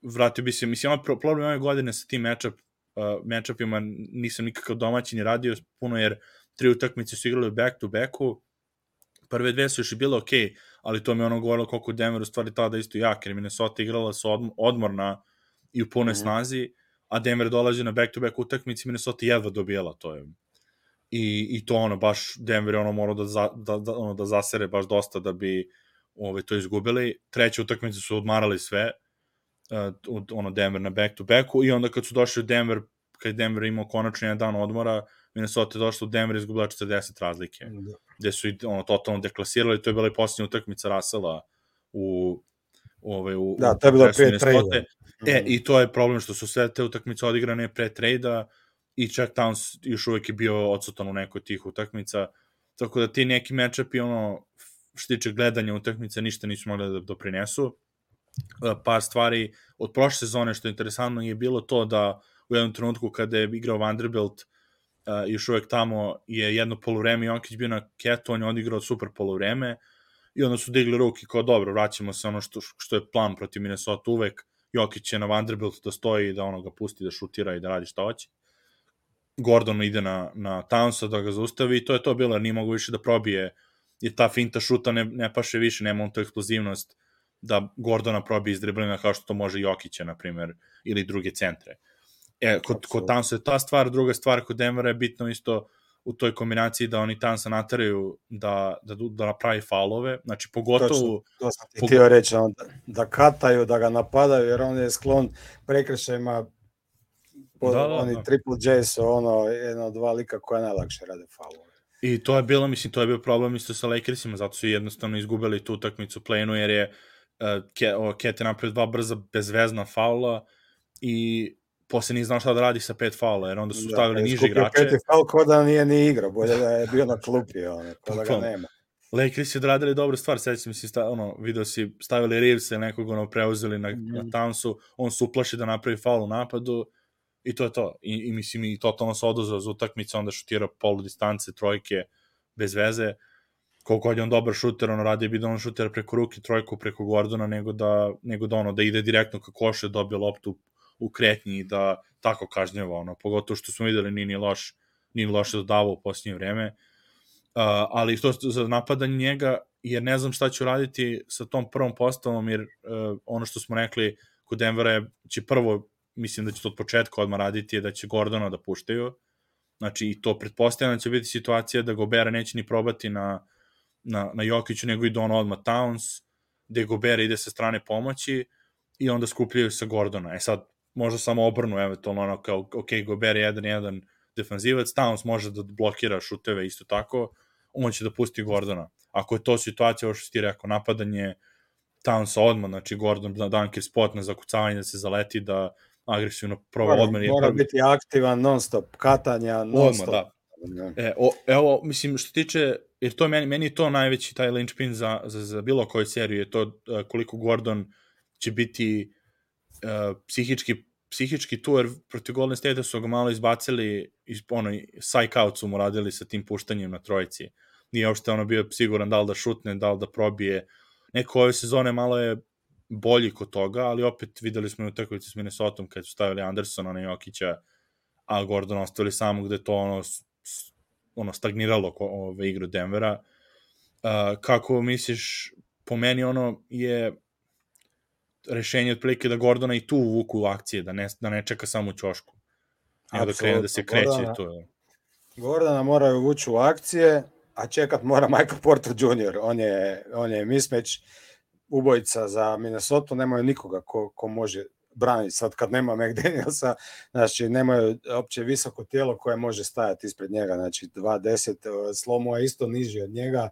Vratio bi se, mislim, ima problem ove godine sa tim matchup, uh, matchupima nisam nikakav domaćin radio puno jer tri utakmice su igrali back to backu, prve dve su još i bile ok, ali to mi ono govorilo koliko Denver u stvari tada isto jak, jer Minnesota igrala sa odmorna i u punoj mm -hmm. snazi, a Denver dolazi na back-to-back utakmici, Minnesota jedva dobijala, to je i, i to ono, baš Denver je ono morao da, za, da, da, ono, da zasere baš dosta da bi ove, to izgubili. Treće utakmice su odmarali sve, uh, ono Denver na back-to-backu i onda kad su došli u Denver, kad Denver imao konačno jedan dan odmora, Minnesota je došla u Denver i izgubila 40 razlike, da. gde su ono, totalno deklasirali, to je bila i posljednja utakmica Rasela u, ove, u, da, to je bilo pre trade. E, i to je problem što su sve te utakmice odigrane pre trejda i čak Towns još uvek je bio odsutan u nekoj tih utakmica, tako da ti neki matchupi, ono, što tiče gledanja utakmice, ništa nisu mogli da doprinesu. E, par stvari od prošle sezone što je interesantno je bilo to da u jednom trenutku kada je igrao Vanderbilt uh, još uvek tamo je jedno polovreme Jonkić bio na ketu, on je odigrao super polovreme i onda su digli ruke kao dobro, vraćamo se ono što, što je plan protiv Minnesota uvek, Jokić je na Vanderbilt da stoji i da ono ga pusti da šutira i da radi šta hoće. Gordon ide na, na Townsa da ga zaustavi i to je to bilo, jer nije mogu više da probije je ta finta šuta ne, ne paše više, nema on tu eksplozivnost da Gordona probije iz driblina kao što to može Jokića, na primjer, ili druge centre. E, kod, kod Townsa je ta stvar, druga stvar kod Denvera je bitno isto u toj kombinaciji da oni Townsa nataraju da, da, da napravi faulove, znači pogotovo... Točno, to sam ti htio reći, da, da kataju, da ga napadaju, jer on je sklon prekršajima po, da, da, oni da. Triple J su ono, jedno od dva lika koja najlakše rade faulove. I to je bilo, mislim, to je bio problem isto sa Lakersima, zato su jednostavno izgubili tu utakmicu play-inu, jer je uh, Ke, o, Kete napravio dva brza bezvezna faula i posle nije znao šta da radi sa pet faula, jer onda su da, stavili niže igrače. Peti faul ko da nije ni igrao, bolje da je bio na klupi, ono, ko da ga nema. Lakers je odradili dobru stvar, sećam se, sta, ono, video si, stavili Reeves ili nekog ono, preuzeli na, mm. na Townsu, on se uplaši da napravi faul u napadu, i to je to. I, i mislim, i totalno se oduzao za utakmicu, onda šutira polu distance, trojke, bez veze. Koliko je on dobar šuter, ono radi bi da on šutira preko ruke trojku preko Gordona, nego da, nego da ono, da ide direktno ka koše, dobije loptu u kretnji i da tako kažnjava, ono, pogotovo što smo videli nije ni loš, nije loše dodavao u posljednje vreme. Uh, ali što za napadanje njega, jer ne znam šta ću raditi sa tom prvom postavom, jer uh, ono što smo rekli kod Denvera je, će prvo mislim da će to od početka odmah raditi je da će Gordona da puštaju. Znači, i to pretpostavljam da će biti situacija da Gobera neće ni probati na, na, na Jokiću, nego ide on odmah Towns, gde Gobera ide sa strane pomoći i onda skupljaju sa Gordona. E sad, možda samo obrnu, eventualno ono kao, ok, Gobera je jedan, jedan defanzivac, Towns može da blokira šuteve isto tako, on će da pusti Gordona. Ako je to situacija, ovo što ti rekao, napadanje Townsa odmah, znači Gordon da dunker spot na zakucavanje da se zaleti, da agresivno proba odmah. Mora prvi... biti aktivan, non stop, katanja, non stop. Odmah, da. E, o, evo, mislim, što tiče, jer to meni, meni je to najveći taj linchpin za, za, za bilo koju seriju, je to uh, koliko Gordon će biti uh, psihički psihički tu, jer protiv Golden State su ga malo izbacili, iz, ono, psych out su mu radili sa tim puštanjem na trojici. Nije uopšte ono bio siguran da li da šutne, da li da probije. Neko ove sezone malo je bolji kod toga, ali opet videli smo u utakmici s Minnesota kad su stavili Andersona na Jokića, a Gordon ostavili samo gde to ono, ono stagniralo ove igru Denvera. Uh, kako misliš, po meni ono je rešenje otprilike da Gordona i tu uvuku u akcije, da ne, da ne čeka samo u ćošku. Nego da krene da se kreće. Gordana, to je. Gordona moraju uvući u akcije, a čekat mora Michael Porter Jr. On je, on je mismatch ubojica za Minnesota, nemaju nikoga ko, ko može braniti sad kad nema McDanielsa, znači nemaju opće visoko tijelo koje može stajati ispred njega, znači 2.10, Slomo je isto niži od njega,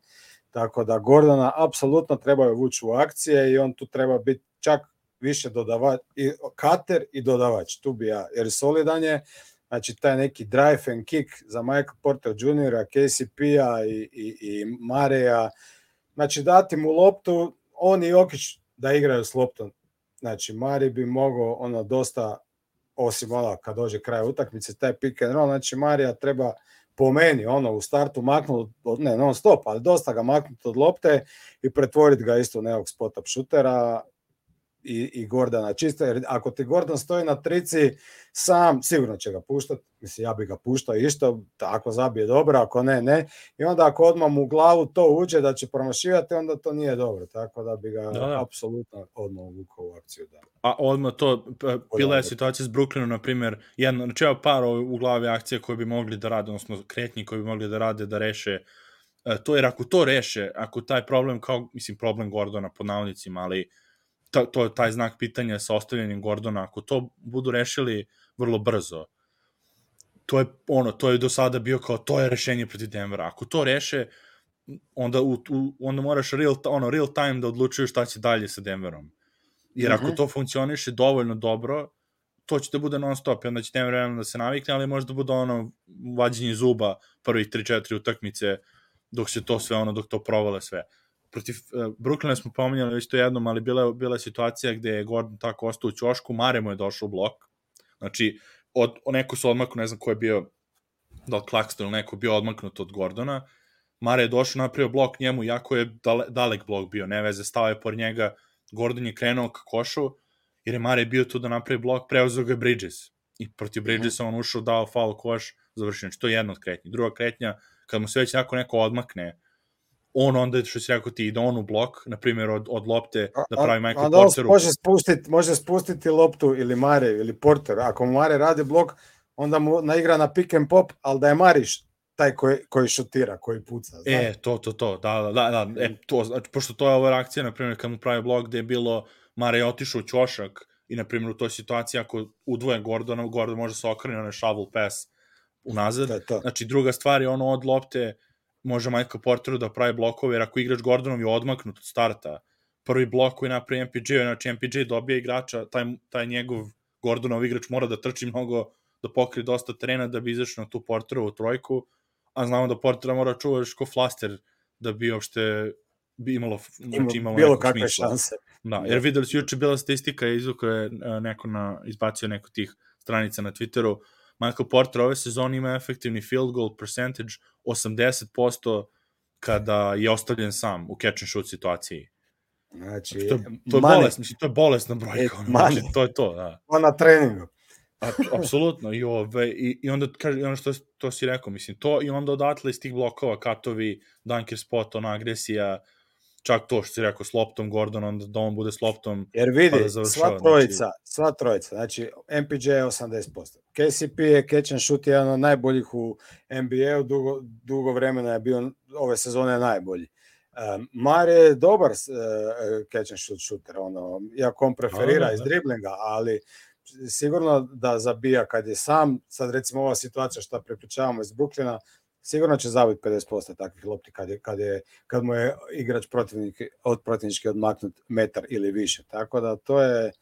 tako da Gordona apsolutno trebaju vući u akcije i on tu treba biti čak više dodavač, i kater i dodavač, tu bi ja, jer solidan je, znači taj neki drive and kick za Michael Porter Jr., KCP-a i, i, i Mareja, znači dati mu loptu, on i Jokić da igraju s loptom. Znači, Mari bi mogao ono dosta, osim ono kad dođe kraj utakmice, taj pick and roll, znači Marija treba po meni ono u startu maknuti, ne non stop, ali dosta ga maknuti od lopte i pretvoriti ga isto u nekog spot-up šutera i, i Gordana čisto, jer ako ti Gordon stoji na trici, sam sigurno će ga puštati, mislim ja bi ga puštao isto, ako zabije dobro, ako ne, ne, i onda ako odmah mu u glavu to uđe da će promašivati, onda to nije dobro, tako da bi ga da, da. apsolutno odmah uvukao u akciju. Da. A odmah to, bila je situacija s Brooklynom, na primjer, jedno, znači evo par u glavi akcije koje bi mogli da rade, odnosno kretnji koji bi mogli da rade, da reše e, to, jer ako to reše, ako taj problem, kao, mislim, problem Gordona pod navodnicima, ali to, to je taj znak pitanja sa ostavljanjem Gordona, ako to budu rešili vrlo brzo, to je ono, to je do sada bio kao to je rešenje protiv Denvera. Ako to reše, onda u, u, onda moraš real ono real time da odlučuješ šta će dalje sa Denverom. Jer ako mm -hmm. to funkcioniše dovoljno dobro, to će da bude non stop, onda će Denver da se navikne, ali možda bude ono vađenje zuba prvih 3-4 utakmice dok se to sve ono dok to provale sve protiv uh, Brooklyna smo pominjali već to jednom, ali bila, bila je situacija gde je Gordon tako ostao u ćošku, Mare mu je došao u blok. Znači, od, neko su odmaknu, ne znam ko je bio, da od Claxton ili neko bio odmaknut od Gordona. Mare je došao, napravio blok njemu, jako je dale, dalek blok bio, ne veze, stao je por njega, Gordon je krenuo ka košu, jer je Mare bio tu da napravi blok, preuzeo ga Bridges. I protiv Bridgesa on ušao, dao foul koš, završio. Znači, to je jedna od kretnji. Druga kretnja, kad mu se već neko neko odmakne, on onda, što si rekao ti, ide on u blok, na primjer od, od lopte da pravi Michael onda Porteru. Može spustiti, može spustiti loptu ili Mare ili Porter. Ako Mare radi blok, onda mu naigra na pick and pop, ali da je Mariš taj koji, koji šutira, koji puca. Znači. E, to, to, to, da, da, da, da e, to, znači, pošto to je ova reakcija, na primjer, kad mu pravi blok gde je bilo, Mare je otišao u ćošak i, na primjer, u toj situaciji, ako udvoje Gordona, Gordon može se okrene na shovel pass unazad. To to. Znači, druga stvar je ono od lopte, može Michael Porteru da pravi blokove, jer ako igrač Gordonom je odmaknut od starta, prvi blok koji napravi MPJ, znači MPJ dobija igrača, taj, taj njegov Gordonov igrač mora da trči mnogo, da pokrije dosta terena da bi izašao na tu Porterovu trojku, a znamo da Portera mora čuvaš ko flaster da bi uopšte bi imalo, znači imalo bilo kakve smisla. šanse. Da, jer videli su juče bila statistika, izvuka je neko na, izbacio neko tih stranica na Twitteru, Michael Porter ove sezone ima efektivni field goal percentage 80% kada je ostavljen sam u catch and shoot situaciji. Znači, znači to, to je bolest, znači, to je bolesna brojka. Ono, znači, to je to, da. On na treningu. A, apsolutno, i, ove, i, i onda, kaže, ono što to si rekao, mislim, to i onda odatle iz tih blokova, katovi, dunker spot, ona agresija, uh, čak to što si rekao s loptom Gordon, onda da on bude s loptom Jer vidi, pa da sva znači- trojica, znači... sva trojica, znači MPJ je 80%. KCP je catch and shoot jedan od najboljih u NBA-u, dugo, dugo vremena je bio ove sezone najbolji. Um, Mare je dobar uh, catch and shoot shooter, ono, iako on preferira da, iz driblinga, ali sigurno da zabija kad je sam, sad recimo ova situacija što prepričavamo iz Brooklyna, sigurno će zabiti 50% takvih lopti kad, je, kad, je, kad mu je igrač protivnik, od protivnički odmaknut metar ili više. Tako da to je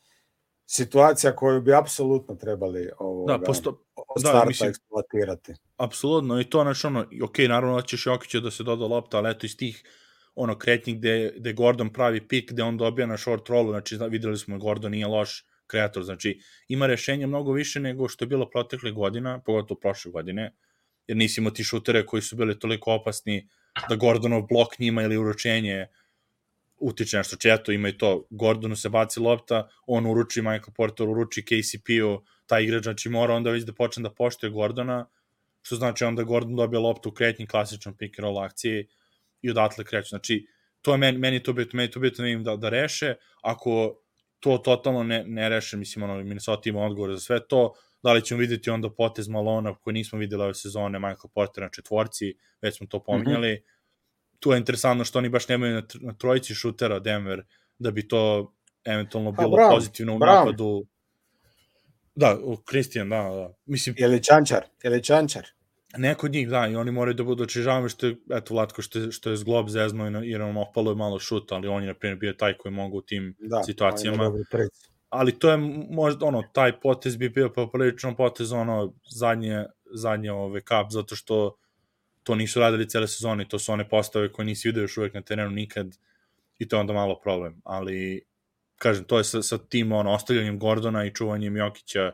situacija koju bi apsolutno trebali ovoga, da, posto, od da, starta mislim, eksploatirati. Apsolutno, i to znači ono, ok, naravno da ćeš Jokiću da se doda lopta, ali eto iz tih ono kretnji gde, gde Gordon pravi pik, gde on dobija na short rollu, znači videli smo Gordon nije loš kreator, znači ima rešenja mnogo više nego što je bilo protekle godina, pogotovo prošle godine, jer nisi imao ti šutere koji su bili toliko opasni da Gordonov blok njima ili uručenje utiče nešto. Če eto, ima i to, Gordonu se baci lopta, on uruči Michael Porter, uruči KCP-u, taj igrač znači mora onda već da počne da poštuje Gordona, što znači onda Gordon dobije loptu u kretnji klasičnom pick and roll akciji i odatle kreću. Znači, to je meni, meni to bitno, meni to bitno da, da reše, ako to totalno ne, ne reše, mislim, ono, Minnesota ima odgovor za sve to, da li ćemo videti onda potez Malona koji nismo videli ove sezone, Michael Porter na četvorci, već smo to pominjali. Mm -hmm. Tu je interesantno što oni baš nemaju na, na trojici šutera Denver, da bi to eventualno bilo pa, pozitivno u napadu. Da, Kristijan, da, da. Mislim, je li Čančar? Je li Čančar? Neko od njih, da, i oni moraju da budu očižavani što je, eto, Vlatko, što je, što je zglob zezno i, i nam opalo je malo šut, ali on je, na primjer, bio taj koji mogu u tim da, situacijama. Da, ali to je možda, ono, taj potez bi bio poprilično potez, ono, zadnje, zadnje ove kap, zato što to nisu radili cele sezone, to su one postave koje nisi vidio još uvek na terenu nikad i to je onda malo problem, ali kažem, to je sa, sa tim ono, ostavljanjem Gordona i čuvanjem Jokića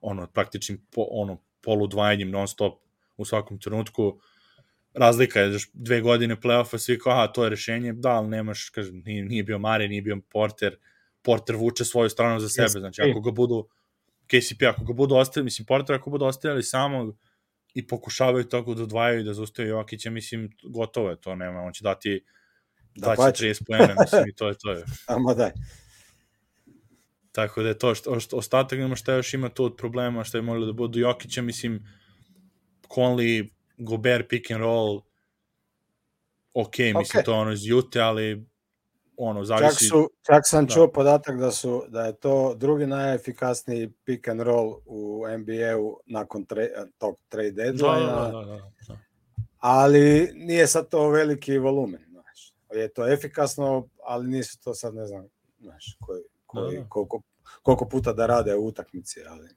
ono, praktičnim po, ono, poludvajanjem non stop u svakom trenutku. Razlika je, dve godine playoffa, svi kao, aha, to je rešenje, da, ali nemaš, kažem, nije, nije bio Mare, nije bio Porter, Porter vuče svoju stranu za sebe, znači ako ga budu KCP, ako ga budu ostavili, mislim, Porter ako budu ostavili samog i pokušavaju tako da odvajaju da zaustavaju Jokića, mislim, gotovo je to, nema, on će dati da, daće 30 poena, mislim, i to je to. Je. Amo daj. Tako da je to, što, što, ostatak nema šta još ima tu od problema, što je moralo da budu Jokića, mislim, Conley, Gobert, pick and roll, ok, mislim, okay. to ono iz Jute, ali ono, zavisi... Čak, su, čak sam da. čuo podatak da su da je to drugi najefikasniji pick and roll u NBA-u nakon tre, tog trade deadline da, da, da, da, da. ali nije sad to veliki volumen, znaš. Je to efikasno, ali nisu to sad, ne znam, znaš, koji, koji, da, da. koliko, koliko puta da rade u utakmici, ali...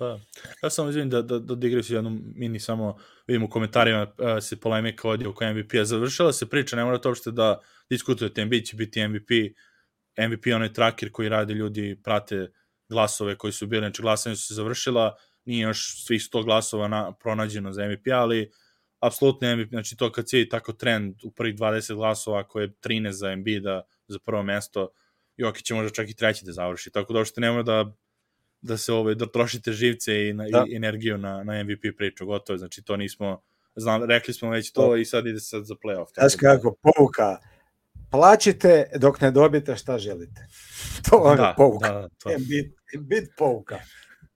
Da. Ja sam izvinim da, da, da digresiju jednu mini samo vidim u komentarima uh, se polemika ovdje oko MVP-a. Završila se priča, ne morate uopšte da diskutujete, MVP će biti MVP. MVP onaj tracker koji radi ljudi, prate glasove koji su bili, znači glasanje su se završila, nije još svih 100 glasova na, pronađeno za MVP, ali apsolutno MVP, znači to kad cijeli tako trend u prvih 20 glasova koje je 13 za MB da za prvo mesto, Jokić će možda čak i treći da završi, tako da uopšte nema da da se ovaj, da trošite živce i, na, da. i energiju na, na MVP priču, gotovo, znači to nismo, znam, rekli smo već to i sad ide sad za playoff. Znaš kako, pouka, plaćite dok ne dobijete šta želite. To je da, pouka. Da, to. Bit, bit pouka.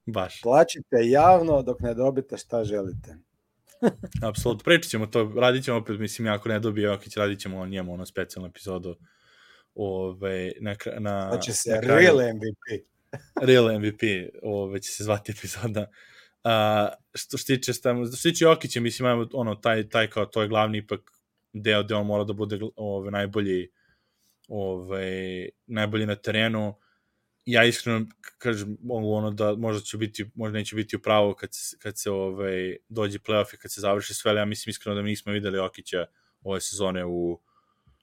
Baš. Plaćite javno dok ne dobijete šta želite. Apsolutno, pričat ćemo to, radit ćemo opet, mislim, ako ne dobije Jokić, radit ćemo o njemu, ono specijalnu epizodu ove, na, na, znači se na real MVP. Real MVP, ove, će se zvati epizoda. A, što se tiče, što se tiče Jokića, mislim, imamo ono, taj, taj kao, to je glavni ipak deo gde on mora da bude ove, najbolji ove, najbolji na terenu. Ja iskreno kažem mogu ono da možda će biti, možda neće biti u pravu kad se, kad se ovaj, dođe playoff i kad se završi sve, ali ja mislim iskreno da mi nismo videli Jokića ove sezone u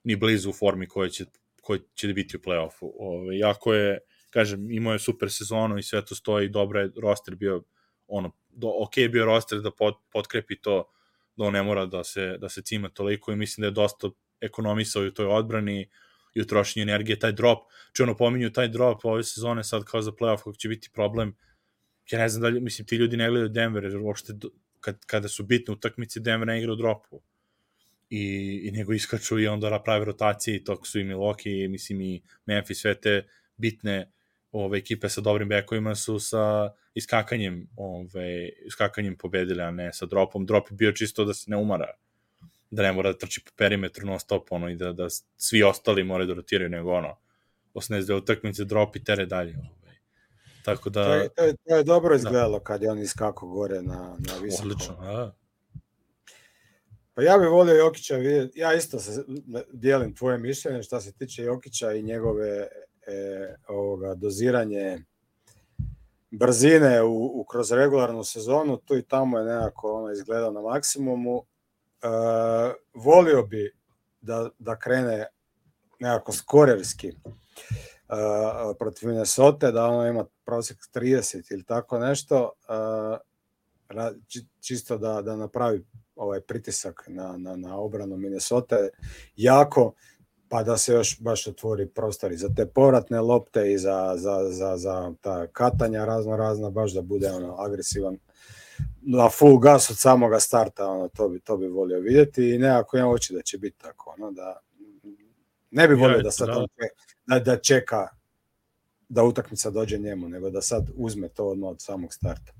ni blizu u formi koja će koji će biti u play-offu. Ove, jako je, kažem, imao je super sezonu i sve to stoji, dobro je roster bio, ono, do, ok je bio roster da pod, potkrepi to, da on ne mora da se, da se cima toliko i mislim da je dosta ekonomisao i u toj odbrani i u trošenju energije, taj drop, či ono pominju taj drop ove sezone sad kao za playoff kako će biti problem, ja ne znam da li, mislim, ti ljudi ne gledaju Denver, jer uopšte kad, kada su bitne utakmice, Denver ne igra u dropu i, i nego iskaču i onda prave rotacije i to su i Milwaukee, mislim i Memphis, sve te bitne ove ekipe sa dobrim bekovima su sa iskakanjem, ove, iskakanjem pobedile, a ne sa dropom. Drop je bio čisto da se ne umara, da ne mora da trči po perimetru non stop, ono, i da, da svi ostali moraju da rotiraju, nego ono, 82 utakmice, drop i tere dalje. Ove. Tako da... To je, to je, to je dobro da. izgledalo da. kad je on iskako gore na, na visoko. Odlično, da. Pa ja bih volio Jokića vidjeti, ja isto se dijelim tvoje mišljenje što se tiče Jokića i njegove e, ovoga, doziranje brzine u, u, kroz regularnu sezonu, tu i tamo je nekako ono izgledao na maksimumu. E, volio bi da, da krene nekako skorerski e, protiv Minnesota, da ono ima prosjek 30 ili tako nešto, e, čisto da, da napravi ovaj pritisak na, na, na obranu Minnesota jako pa da se još baš otvori prostori za te povratne lopte i za, za, za, za ta katanja razno razna, baš da bude ono agresivan na full gas od samoga starta, ono, to bi, to bi volio vidjeti i nekako ja oči da će biti tako, ono, da ne bi volio ja, da sad da. da, da čeka da utakmica dođe njemu, nego da sad uzme to odmah od samog starta.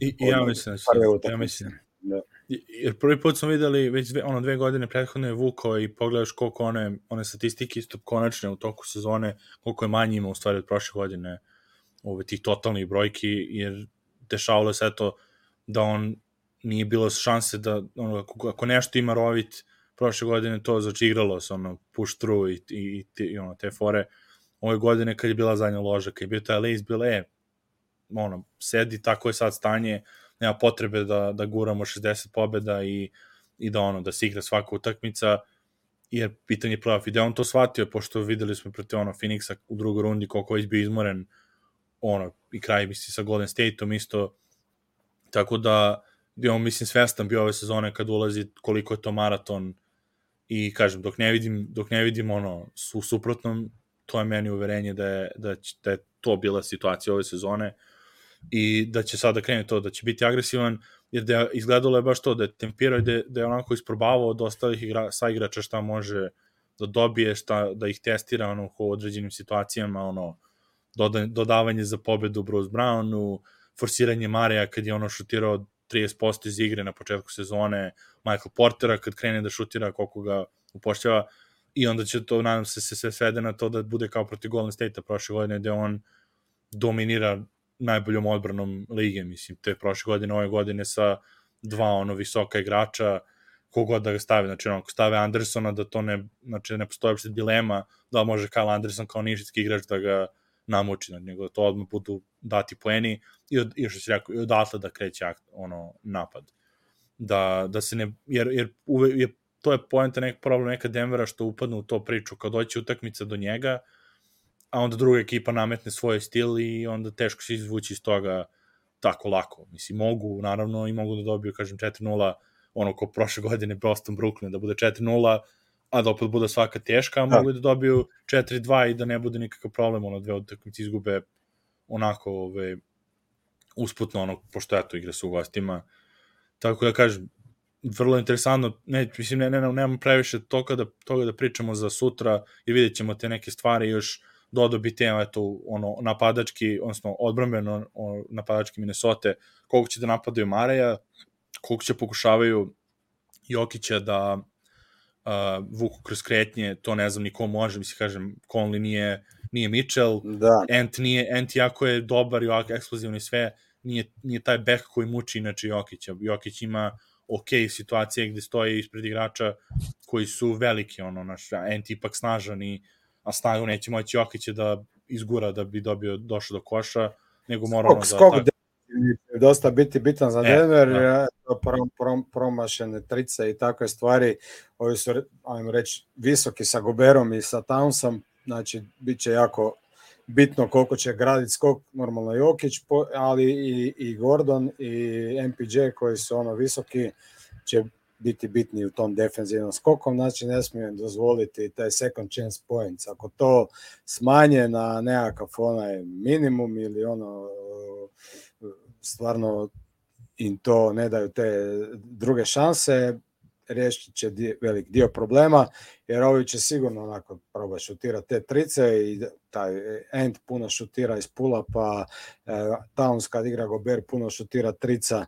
I, i ja mislim, ja mislim, da. Jer prvi put smo videli već dve, ono dve godine prethodno je i pogledaš koliko one, one statistike isto konačne u toku sezone, koliko je manje ima u stvari od prošle godine ove tih totalnih brojki, jer dešavalo se to da on nije bilo šanse da ono, ako, ako nešto ima rovit prošle godine to znači igralo se ono push through i, i, i, i ono, te fore. Ove godine kad je bila zadnja loža, kad je bio taj Lace, bilo je ono, sedi, tako je sad stanje, nema potrebe da, da guramo 60 pobeda i, i da ono, da se igra svaka utakmica, jer pitanje playoff i on to shvatio, pošto videli smo protiv ono Phoenixa u drugoj rundi koliko je bio izmoren ono, i kraj misli sa Golden State-om isto, tako da je on mislim svestan bio ove sezone kad ulazi koliko je to maraton i kažem dok ne vidim dok ne vidim ono su suprotnom to je meni uverenje da je, da, da je to bila situacija ove sezone i da će sada krene to, da će biti agresivan, jer da je, izgledalo je baš to, da je tempirao i da, da je onako isprobavao od ostalih igra, igrača šta može da dobije, šta, da ih testira ono, u određenim situacijama, ono, doda, dodavanje za pobedu Bruce Brownu, forsiranje Mareja kad je ono šutirao 30% iz igre na početku sezone, Michael Portera kad krene da šutira koliko ga upošljava, i onda će to, nadam se, se sve svede na to da bude kao protiv Golden State-a prošle godine, gde on dominira najboljom odbranom lige, mislim, te prošle godine, ove godine sa dva ono visoka igrača, kogod da ga stavi, znači ono, ako stave Andersona, da to ne, znači ne postoje uopšte dilema da može Kyle Anderson kao nišitski igrač da ga namuči, znači, nego da to odmah budu dati poeni i, od, i što si rekao, i odatle da kreće ono, napad. Da, da se ne, jer, jer uve, je to je poenta nek problem neka Denvera što upadne u to priču, kao doći utakmica do njega, a onda druga ekipa nametne svoj stil i onda teško se izvući iz toga tako lako. Mislim, mogu, naravno, i mogu da dobiju, kažem, 4-0, ono ko prošle godine Boston Brooklyn, da bude 4-0, a da opet bude svaka teška, a da. mogu da dobiju 4-2 i da ne bude nikakav problem, ono, dve utakmice izgube onako, ove, usputno, ono, pošto eto, igra su u gostima. Tako da kažem, vrlo interesantno, ne, mislim, ne, ne, ne, nemam previše toga da, toga da pričamo za sutra i vidjet ćemo te neke stvari još dodao bi tema, eto, ono, napadački, odnosno odbrambeno napadački Minnesota, koliko će da napadaju Mareja, koliko će pokušavaju Jokića da uh, vuku kroz kretnje, to ne znam ni ko može, mislim, kažem, Conley nije, nije Mitchell, da. Ant, nije, Ant jako je dobar i ovako eksplozivni sve, nije, nije taj back koji muči inače Jokića. Jokić ima ok situacije gde stoje ispred igrača koji su veliki, ono, naš, Ant ipak snažan i a snagu neće moći Jokića da izgura da bi dobio, došao do koša, nego mora ono da... Skok tako... dosta biti bitan za e, Denver, da. prom, prom, promašene trice i takve stvari, ovi su, ajmo reći, visoki sa Goberom i sa Townsom, znači, bit će jako bitno koliko će graditi skok, normalno Jokić, ali i, i Gordon i MPJ koji su ono visoki će biti bitni u tom defensivnom skokom, znači ne smijem dozvoliti taj second chance points. Ako to smanje na nekakav onaj minimum ili ono stvarno im to ne daju te druge šanse, riješit će velik dio problema, jer ovi će sigurno onako probati šutirati te trice i taj end puno šutira iz pula, pa e, Towns kad igra Gober puno šutira trica,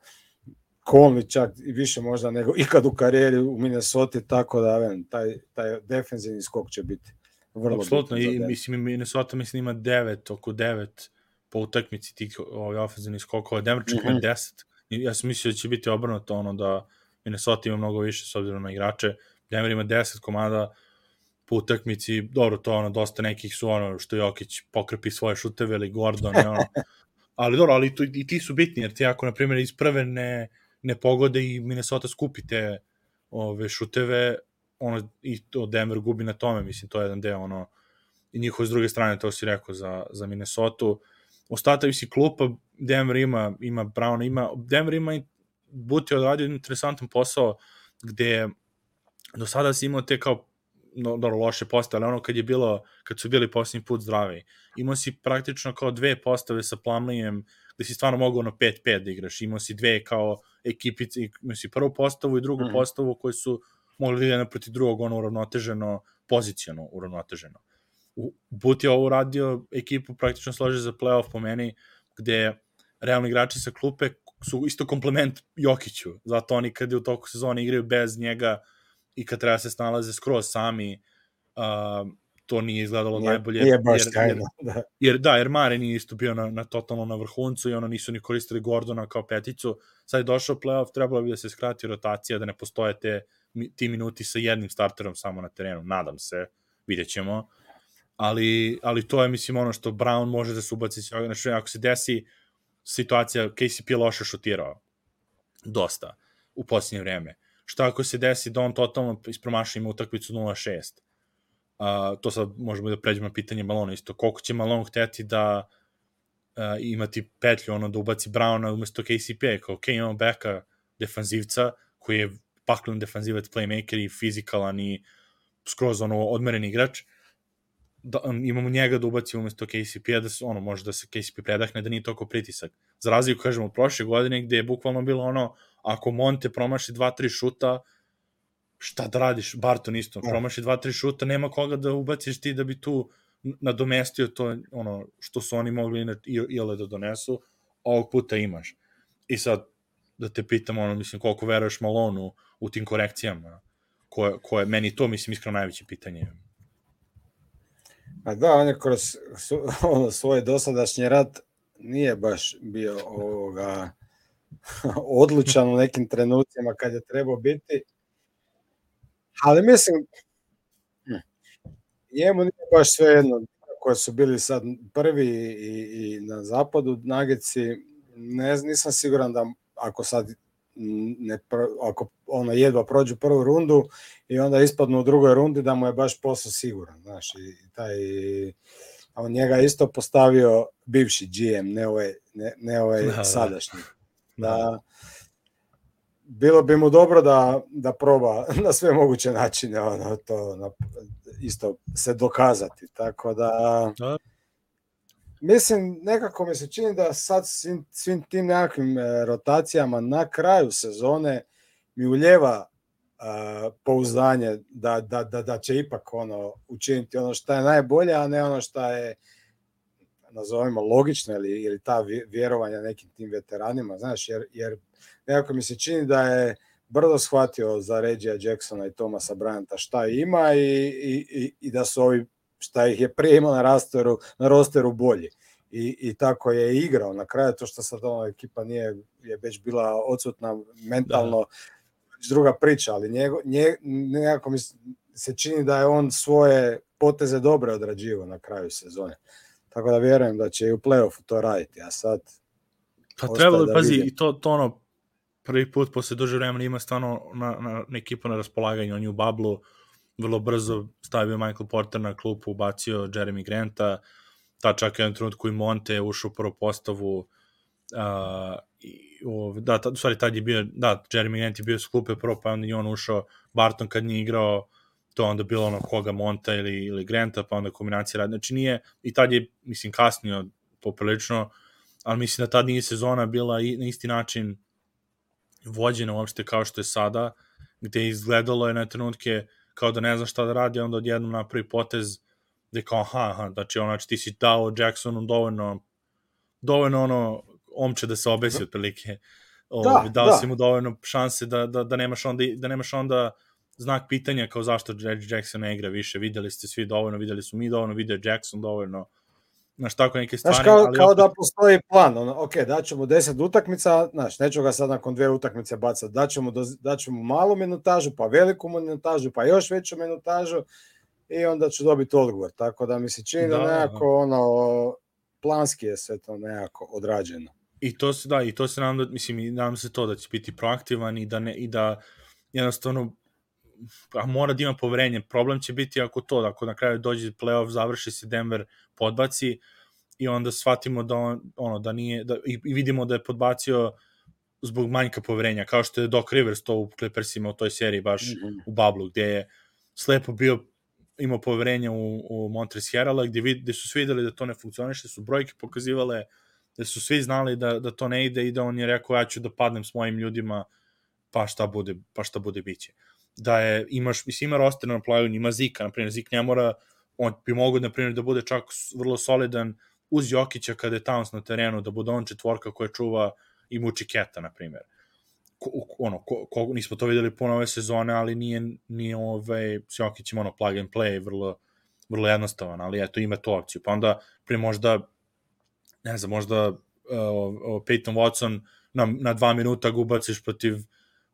Conley čak i više možda nego ikad u karijeri u Minnesota, tako da ven, taj, taj defensivni skok će biti vrlo Absolutno, i mislim Minnesota mislim ima 9, oko 9 po utakmici tih ovaj ofenzivnih skokova, Denver čak mm -hmm. ima 10. Mhm. Ja sam mislio da će biti obrnuto ono da Minnesota ima mnogo više s obzirom na igrače. Denver ima 10 komada po utakmici, dobro, to ono, dosta nekih su ono, što Jokić pokrepi svoje šuteve ili Gordon, i ono, ali dobro, ali to, i ti su bitni, jer ti ako, na primjer, iz prve ne, ne pogode i Minnesota skupi te ove šuteve, ono, i to Denver gubi na tome, mislim, to je jedan deo, ono, i njihovo s druge strane, to si rekao za, za Minnesota. Ostatak, mislim, klupa Denver ima, ima Brown, ima, Denver ima Buti odradio interesantan posao gde do sada si imao te kao no, no, loše postave, ali ono kad je bilo, kad su bili posljednji put zdravi, imao si praktično kao dve postave sa Plamlijem, gde si stvarno mogao na 5-5 da igraš, imao si dve kao ekipice, imao si prvu postavu i drugu mm. postavu koji su mogli da igra proti drugog, ono uravnoteženo, poziciono uravnoteženo. U, But je ovo uradio ekipu praktično složi za playoff po meni, gde realni igrači sa klupe su isto komplement Jokiću, zato oni kad je u toku sezone igraju bez njega i kad treba se snalaze skroz sami, uh, to nije izgledalo nije, najbolje. Nije baš jer, tajno, da. Jer, da, jer Mare nije isto bio na, na totalno na vrhuncu i ono nisu ni koristili Gordona kao peticu. Sad je došao playoff, trebalo bi da se skrati rotacija, da ne postoje te, ti minuti sa jednim starterom samo na terenu. Nadam se, vidjet ćemo. Ali, ali to je, mislim, ono što Brown može da se ubaci. Znači, ako se desi situacija, KCP je loše šutirao. Dosta. U posljednje vreme. Šta ako se desi da on totalno ispromaša ima utakmicu 0-6? Uh, to sad možemo da pređemo na pitanje Malona isto. Koliko će Malone hteti da uh, imati petlju, ono, da ubaci Browna umesto KCP, kao ok, imamo beka defanzivca, koji je paklen defanzivac, playmaker i fizikalan i skroz ono odmeren igrač, da, um, imamo njega da ubaci umesto KCP-a, da se, ono, može da se KCP predahne, da nije toliko pritisak. Za razliku, kažemo, prošle godine, gde je bukvalno bilo ono, ako Monte promaši 2-3 šuta, šta da radiš? Barton isto, da. promaši 2-3 šuta, nema koga da ubaciš ti da bi tu nadomestio to ono što su oni mogli i, i, i da donesu, ovog puta imaš. I sad, da te pitam, ono, mislim, koliko veruješ Malonu u tim korekcijama, koje, koje meni to, mislim, iskreno najveće pitanje. A da, on je kroz su, ono, svoj dosadašnji rad nije baš bio ovoga odlučan u nekim trenucima kad je trebao biti. Ali mislim, hm, njemu nije baš sve jedno koje su bili sad prvi i, i na zapadu Nagici, ne, nisam siguran da ako sad ne, ako ono jedva prođu prvu rundu i onda ispadnu u drugoj rundi da mu je baš posao siguran, znaš, i taj a on njega isto postavio bivši GM, ne ovaj, ne, ne ovaj da, da. sadašnji. Da, da, bilo bi mu dobro da, da proba na sve moguće načine ono, to na, isto se dokazati, tako da, da. mislim, nekako mi se čini da sad svim, svim tim nekakvim e, rotacijama na kraju sezone mi uljeva uh, pouzdanje da, da, da, da će ipak ono učiniti ono što je najbolje, a ne ono što je nazovimo logično ili, ili ta vjerovanja nekim tim veteranima, znaš, jer, jer nekako mi se čini da je brdo shvatio za Regija Jacksona i Tomasa Bryanta šta ima i, i, i da su ovi šta ih je prije imao na rosteru, na rosteru bolji. I, I tako je igrao. Na kraju to što sad ova ekipa nije je već bila odsutna mentalno da. druga priča, ali njego, nje, nekako mi se čini da je on svoje poteze dobre odrađivo na kraju sezone. Tako da vjerujem da će i u play-offu to raditi, a sad... Pa trebalo, da pazi, vidim. i to, to ono, prvi put posle duže vremena ima stvarno na, na, na ekipu na raspolaganju, on je u bablu vrlo brzo stavio Michael Porter na klupu, ubacio Jeremy Granta, ta čak jedan trenutku i Monte je ušao u prvu postavu, uh, i, o, da, ta, u stvari tad je bio, da, Jeremy Grant je bio s klupe prvo, pa onda i on ušao, Barton kad nije igrao, to onda bilo ono koga Monta ili, ili Granta, pa onda kombinacija radi. Znači nije, i tad je, mislim, kasnio poprilično, ali mislim da tad nije sezona bila i, na isti način vođena uopšte kao što je sada, gde izgledalo je na trenutke kao da ne zna šta da radi, onda odjednom napravi potez gde kao, aha, aha, znači, ono, znači ti si dao Jacksonu dovoljno, dovoljno ono, omče da se obesi da. otprilike. O, da, dao da. si mu dovoljno šanse da, da, da nemaš onda, da nemaš onda znak pitanja kao zašto Jackson ne igra više, videli ste svi dovoljno, videli su mi dovoljno, vidio Jackson dovoljno, znaš, tako neke stvari. Znaš, kao, ali kao opet... da postoji plan, ono, ok, daćemo 10 utakmica, znaš, neću ga sad nakon dve utakmice bacati, daćemo, daćemo malu minutažu, pa veliku minutažu, pa još veću minutažu i onda ću dobiti odgovor, tako da mi se čini da, da, da. nekako, da. ono, planski je sve to nekako odrađeno. I to se, da, i to se nam da, mislim, nadam se to da će biti proaktivan i da, ne, i da jednostavno a mora da ima poverenje. Problem će biti ako to, ako na kraju dođe playoff, završi se Denver, podbaci i onda shvatimo da on, ono, da nije, da, i, vidimo da je podbacio zbog manjka poverenja, kao što je Doc Rivers to u Clippersima u toj seriji baš mm -hmm. u Bablu, gde je slepo bio imao poverenja u, u Montres Herala, gde, vid, gde su svi videli da to ne funkcioniše, su brojke pokazivale da su svi znali da, da to ne ide i da on je rekao ja ću da padnem s mojim ljudima pa šta bude, pa šta bude biće. Da je, imaš, mislim, ima roster na playu, ima Zika, na primjer, Zik ne mora, on bi mogao, na primjer, da bude čak vrlo solidan uz Jokića kada je Towns na terenu, da bude on četvorka koja čuva i muči Keta, na primjer. Ono, ko, ko, nismo to videli puno ove sezone, ali nije, nije ovaj, s Jokićem ono plug and play, vrlo, vrlo jednostavan, ali eto, ima to opciju. Pa onda, prije možda, ne znam, možda uh, Peyton Watson na, na dva minuta ga ubaciš protiv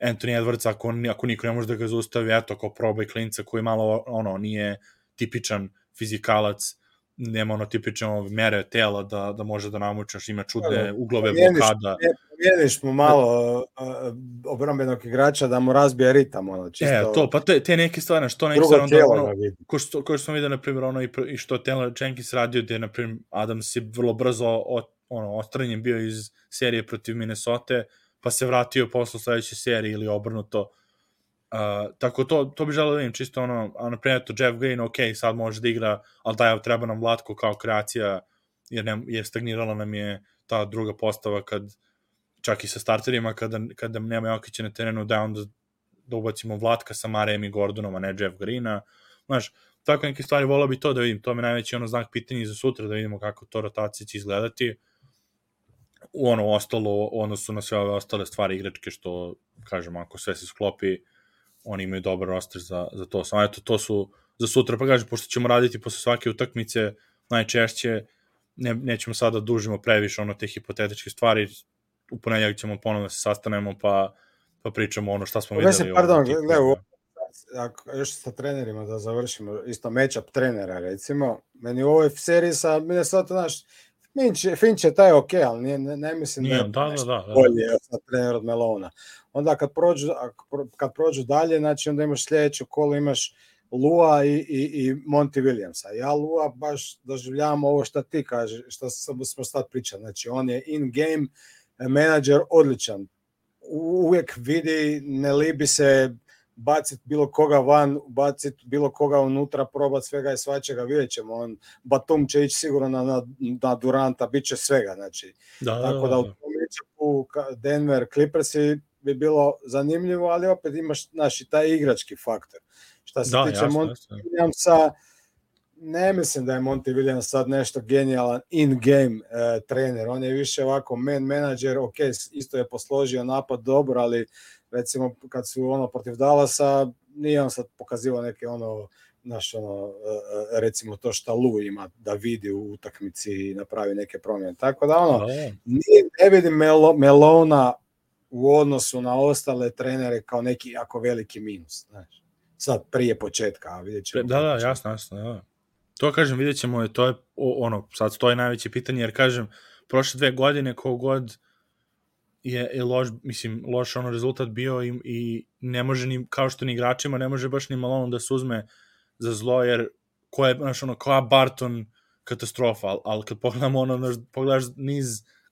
Anthony Edwards, ako, ako niko ne može da ga zaustavi, eto, kao probaj klinca koji malo, ono, nije tipičan fizikalac, nema ono tipično mere tela da, da može da namučaš, ima čudne da, uglove blokada. Vjeriš mu malo uh, obrambenog igrača da mu razbije ritam, ono, čisto... E, to, pa te, te neke stvari, što neke stvari, onda, ono, ko što, ko što smo vidio, na primjer, ono, i, i što Taylor Jenkins radio, gde, na primjer, Adams je vrlo brzo od, ono, ostranjen bio iz serije protiv Minnesota, pa se vratio posle sledeće serije ili obrnuto. Uh, tako to, to bi želeo da vidim čisto ono, a na primjer to Jeff Green, ok, sad može da igra, ali da treba nam Vlatko kao kreacija, jer, ne, jer stagnirala nam je ta druga postava kad čak i sa starterima, kada, kada nema Jokića na terenu, da onda da ubacimo Vlatka sa Marejem i Gordonom, a ne Jeff Greena. Znaš, tako neke stvari volao bi to da vidim, to mi najveći ono znak pitanja za sutra, da vidimo kako to rotacija će izgledati. U ono ostalo, odnosu na sve ove ostale stvari igračke, što, kažem, ako sve se sklopi, oni imaju dobar roster za, za to. Samo eto, to su za sutra, pa kažem, pošto ćemo raditi posle svake utakmice, najčešće, ne, nećemo sada da dužimo previše ono te hipotetičke stvari, u ponedjeljak ćemo ponovno da se sastanemo, pa, pa pričamo ono šta smo videli. Mislim, pardon, gledaj, ako još sa trenerima da završimo, isto matchup trenera recimo, meni u ovoj seriji sa Minnesota, znaš, Finch, Finch je taj ok, ali nije, ne, ne mislim Nije, da da, da, da, da. bolje sa trener od Melona. Onda kad prođu, kad prođu dalje, znači onda imaš sljedeće kolo, imaš Lua i, i, i Monty Williamsa. Ja Lua baš doživljavam ovo što ti kaže, što smo sad pričali. Znači on je in-game menadžer odličan. Uvijek vidi, ne libi se baciti bilo koga van, baciti bilo koga unutra, probati svega i svačega, vidjet ćemo. On, Batum će ići sigurno na, na, na Duranta, bit će svega. Znači. Da, Tako da, da, da. u tom Denver Clippersi bi bilo zanimljivo, ali opet imaš naši taj igrački faktor. Šta se da, tiče jasno, Monty jasno. Williamsa, ne mislim da je Monty Williams sad nešto genijalan in-game uh, trener. On je više ovako man manager, ok, isto je posložio napad dobro, ali recimo kad su ono protiv Dallasa, nije on sad pokazivao neke ono naš ono, recimo to šta Lu ima da vidi u utakmici i napravi neke promjene. Tako da ono, nije, ne vidim Melo, Melona u odnosu na ostale trenere kao neki jako veliki minus. Znaš. Sad prije početka, a vidjet ćemo. Da, da, jasno, jasno. Da. To kažem, vidjet ćemo, to je ono, sad to je najveće pitanje, jer kažem, prošle dve godine kogod je, je loš, mislim, loš ono rezultat bio i, i ne može ni, kao što ni igračima, ne može baš ni malo da se uzme za zlo, jer ko je, znaš, ono, kao Barton katastrofa, ali al kad pogledamo ono, znaš, pogledaš niz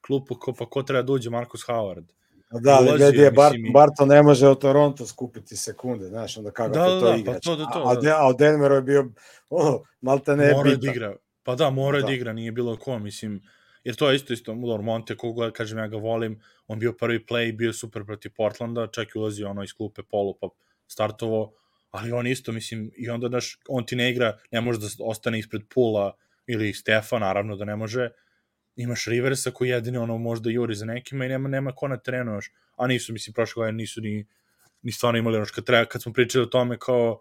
klupu, ko, pa ko treba da uđe, Marcus Howard. Da, ali gledaj, je Bart, Barton ne može od Toronto skupiti sekunde, znaš, onda kako da, to da, igrač. Pa to, to, a, da. a od Denveru je bio, ono, malte ne mora bitan. da igra. Pa da, mora da. da igra, nije bilo ko, mislim, jer to je isto isto, Mulor Monte, koga, kažem, ja ga volim, on bio prvi play, bio super protiv Portlanda, čak i ulazio ono iz klupe polu, pa startovo, ali on isto, mislim, i onda, daš, on ti ne igra, ne može da ostane ispred Pula ili Stefa, naravno da ne može, imaš Riversa koji jedini ono možda juri za nekima i nema, nema ko na terenu još, a nisu, mislim, prošle godine nisu ni, ni stvarno imali ono kad, treba, kad smo pričali o tome kao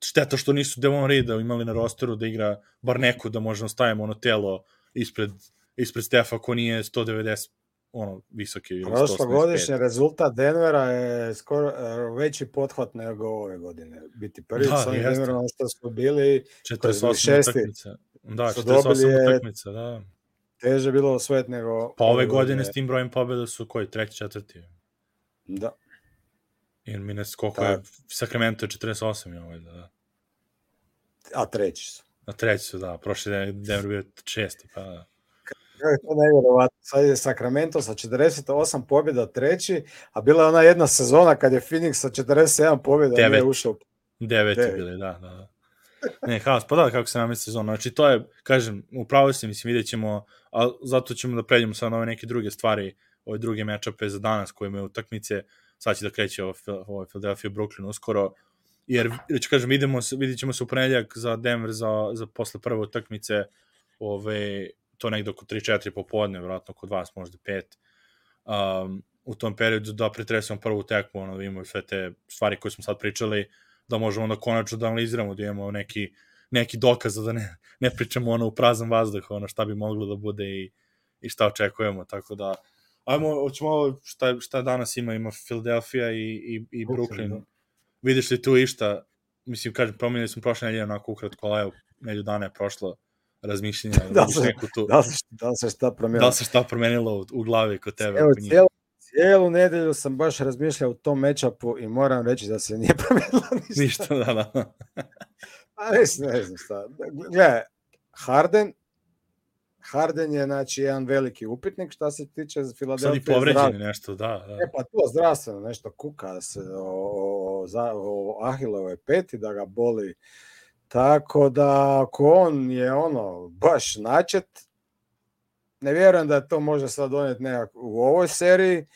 šteta što nisu Devon Rida imali na rosteru da igra bar neko da možemo stavimo ono telo ispred, ispred Stefa ko nije 190 ono, visoki. Ili Prošlogodišnji rezultat Denvera je skoro veći pothvat nego ove godine. Biti prvi da, sa Denverom što smo bili 48 utakmica. Da, 48 utakmica, da teže bilo osvojiti nego... Pa ove godine s tim brojem pobjeda su koji? Treći, četvrti? Da. Jer Mines, koliko da. je Sacramento je 48 je ovaj, da. A treći su. A treći su, da. Prošli Denver bio šesti, pa da. Je to nevjerovatno. Sad je Sacramento sa 48 pobjeda treći, a bila je ona jedna sezona kad je Phoenix sa 47 pobjeda Devet. nije ušao. Devet, Devet je bili, da, da, da. ne, haos, pa da, kako se namesti sezona. Znači, to je, kažem, upravo se, mislim, vidjet ćemo, a zato ćemo da pređemo sad na ove neke druge stvari, ove druge mečape za danas koje imaju utakmice, sad će da kreće ovo, ovo Philadelphia Brooklyn uskoro, jer, ću kažem, vidimo, vidjet ćemo se u ponedljak za Denver za, za posle prve utakmice, ove, to nekde oko 3-4 popodne, vjerojatno kod vas možda 5. Um, u tom periodu da pretresemo prvu tekmu, ono, da imamo sve te stvari koje smo sad pričali, da možemo da konačno da analiziramo, da imamo neki, neki dokaz, da ne, ne pričamo ono u prazan vazduh, ono šta bi moglo da bude i, i šta očekujemo, tako da ajmo, hoćemo ovo šta, šta danas ima, ima Philadelphia i, i, i Brooklyn. Da. Vidiš li tu išta, mislim, kažem, promenili smo prošle nedelje onako ukratko, ali evo, nedelju dana je prošlo razmišljenja. da, se, tu, da, se, da se šta promenilo. Da se šta promenilo u, u glavi kod tebe. Evo, cijelo, cijelu nedelju sam baš razmišljao o tom matchupu i moram reći da se nije promenilo ništa. Ništa, da, da. A ne, ne znam šta. Gle, Harden, Harden je znači jedan veliki upitnik šta se tiče Filadelfije. Sad i povređeni nešto, da, da. E pa to zdravstveno nešto kuka se o, o, o Ahilove peti da ga boli. Tako da ako on je ono baš načet, ne vjerujem da to može sad doneti nekak u ovoj seriji,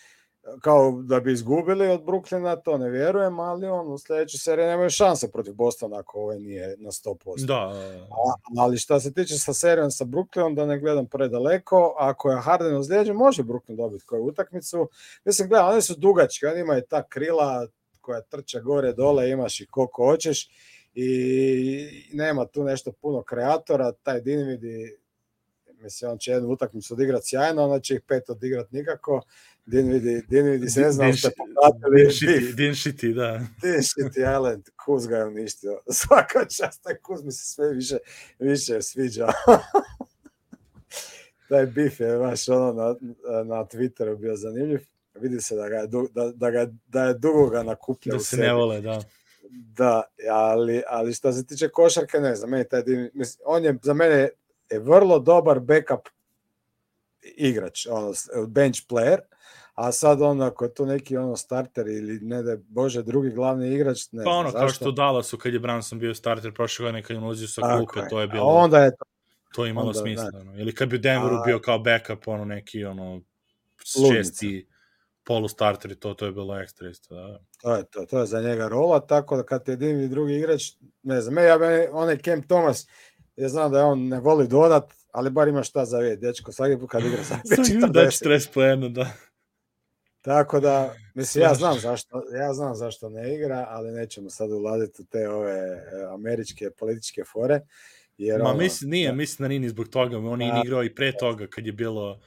kao da bi izgubili od Brooklyna, to ne vjerujem, ali on u sledećoj seriji nemaju šanse protiv Bostona ako ovaj nije na 100%. Da. A, ali šta se tiče sa serijom sa Brooklynom, da ne gledam predaleko, ako je Harden ozlijeđen, može Brooklyn dobiti koju utakmicu. Mislim, gledam, oni su dugački, oni imaju ta krila koja trče gore, dole, imaš i koliko hoćeš i nema tu nešto puno kreatora, taj Dinvidi mislim, on će jednu utakmicu odigrati sjajno, onda će ih pet odigrati nikako. Dinvidi, Dinvidi se ne znam ste pokazali. Dinšiti, da. Dinšiti Island, Kuz ga je uništio. Svaka čast, taj Kuz mi se sve više, više sviđa. taj bif je baš ono na, na Twitteru bio zanimljiv. Vidi se da, ga je, da, da, ga, da je dugo ga nakuplja da se ne vole, da. Da, ali, ali što se tiče košarke, ne znam, meni taj, mislim, on je za mene je vrlo dobar backup igrač, ono, bench player, a sad on ako je to neki ono starter ili ne da bože drugi glavni igrač, ne Pa ono, kao što Dallasu kad je Branson bio starter prošle godine kad je ulazio sa klupe, to je bilo... A onda je to... To je imalo smisla. Da. Ono. Ili kad bi Denveru a, bio kao backup, ono neki ono šesti polu starter i to, to je bilo ekstra isto. Da. To je to, to je za njega rola, tako da kad je jedini drugi igrač, ne znam, ja ben, onaj Kemp Thomas, ja znam da je on ne voli dodat, ali bar ima šta za vidjeti, dečko, svaki put kad igra sa 40. da 40 poena, da. Tako da, mislim, ja znam zašto, ja znam zašto ne igra, ali nećemo sad ulaziti u te ove e, američke političke fore. Jer Ma, ono, mislim, nije, da, mislim da nije ni zbog toga, on je igrao i pre toga kad je bilo...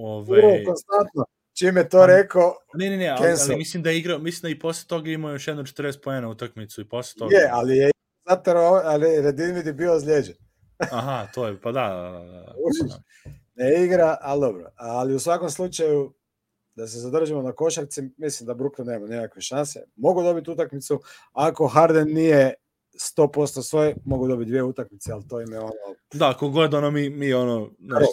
Ove... Ovaj- konstantno, čim je to rekao, Ne, ne, ne, ali, ali, mislim da je igrao, mislim da i posle toga imao još jedno 40 poena utakmicu i posle toga. Je, ali je zato, ali Redinvid je bio ozlijeđen. Aha, to je, pa da, da, da. da. Ne igra, ali dobro. Ali u svakom slučaju, da se zadržimo na košarci, mislim da Brooklyn nema nekakve šanse. Mogu dobiti utakmicu, ako Harden nije 100% svoje, mogu dobiti dvije utakmice, ali to im je ono... Da, kogod ono mi, mi ono, znaš,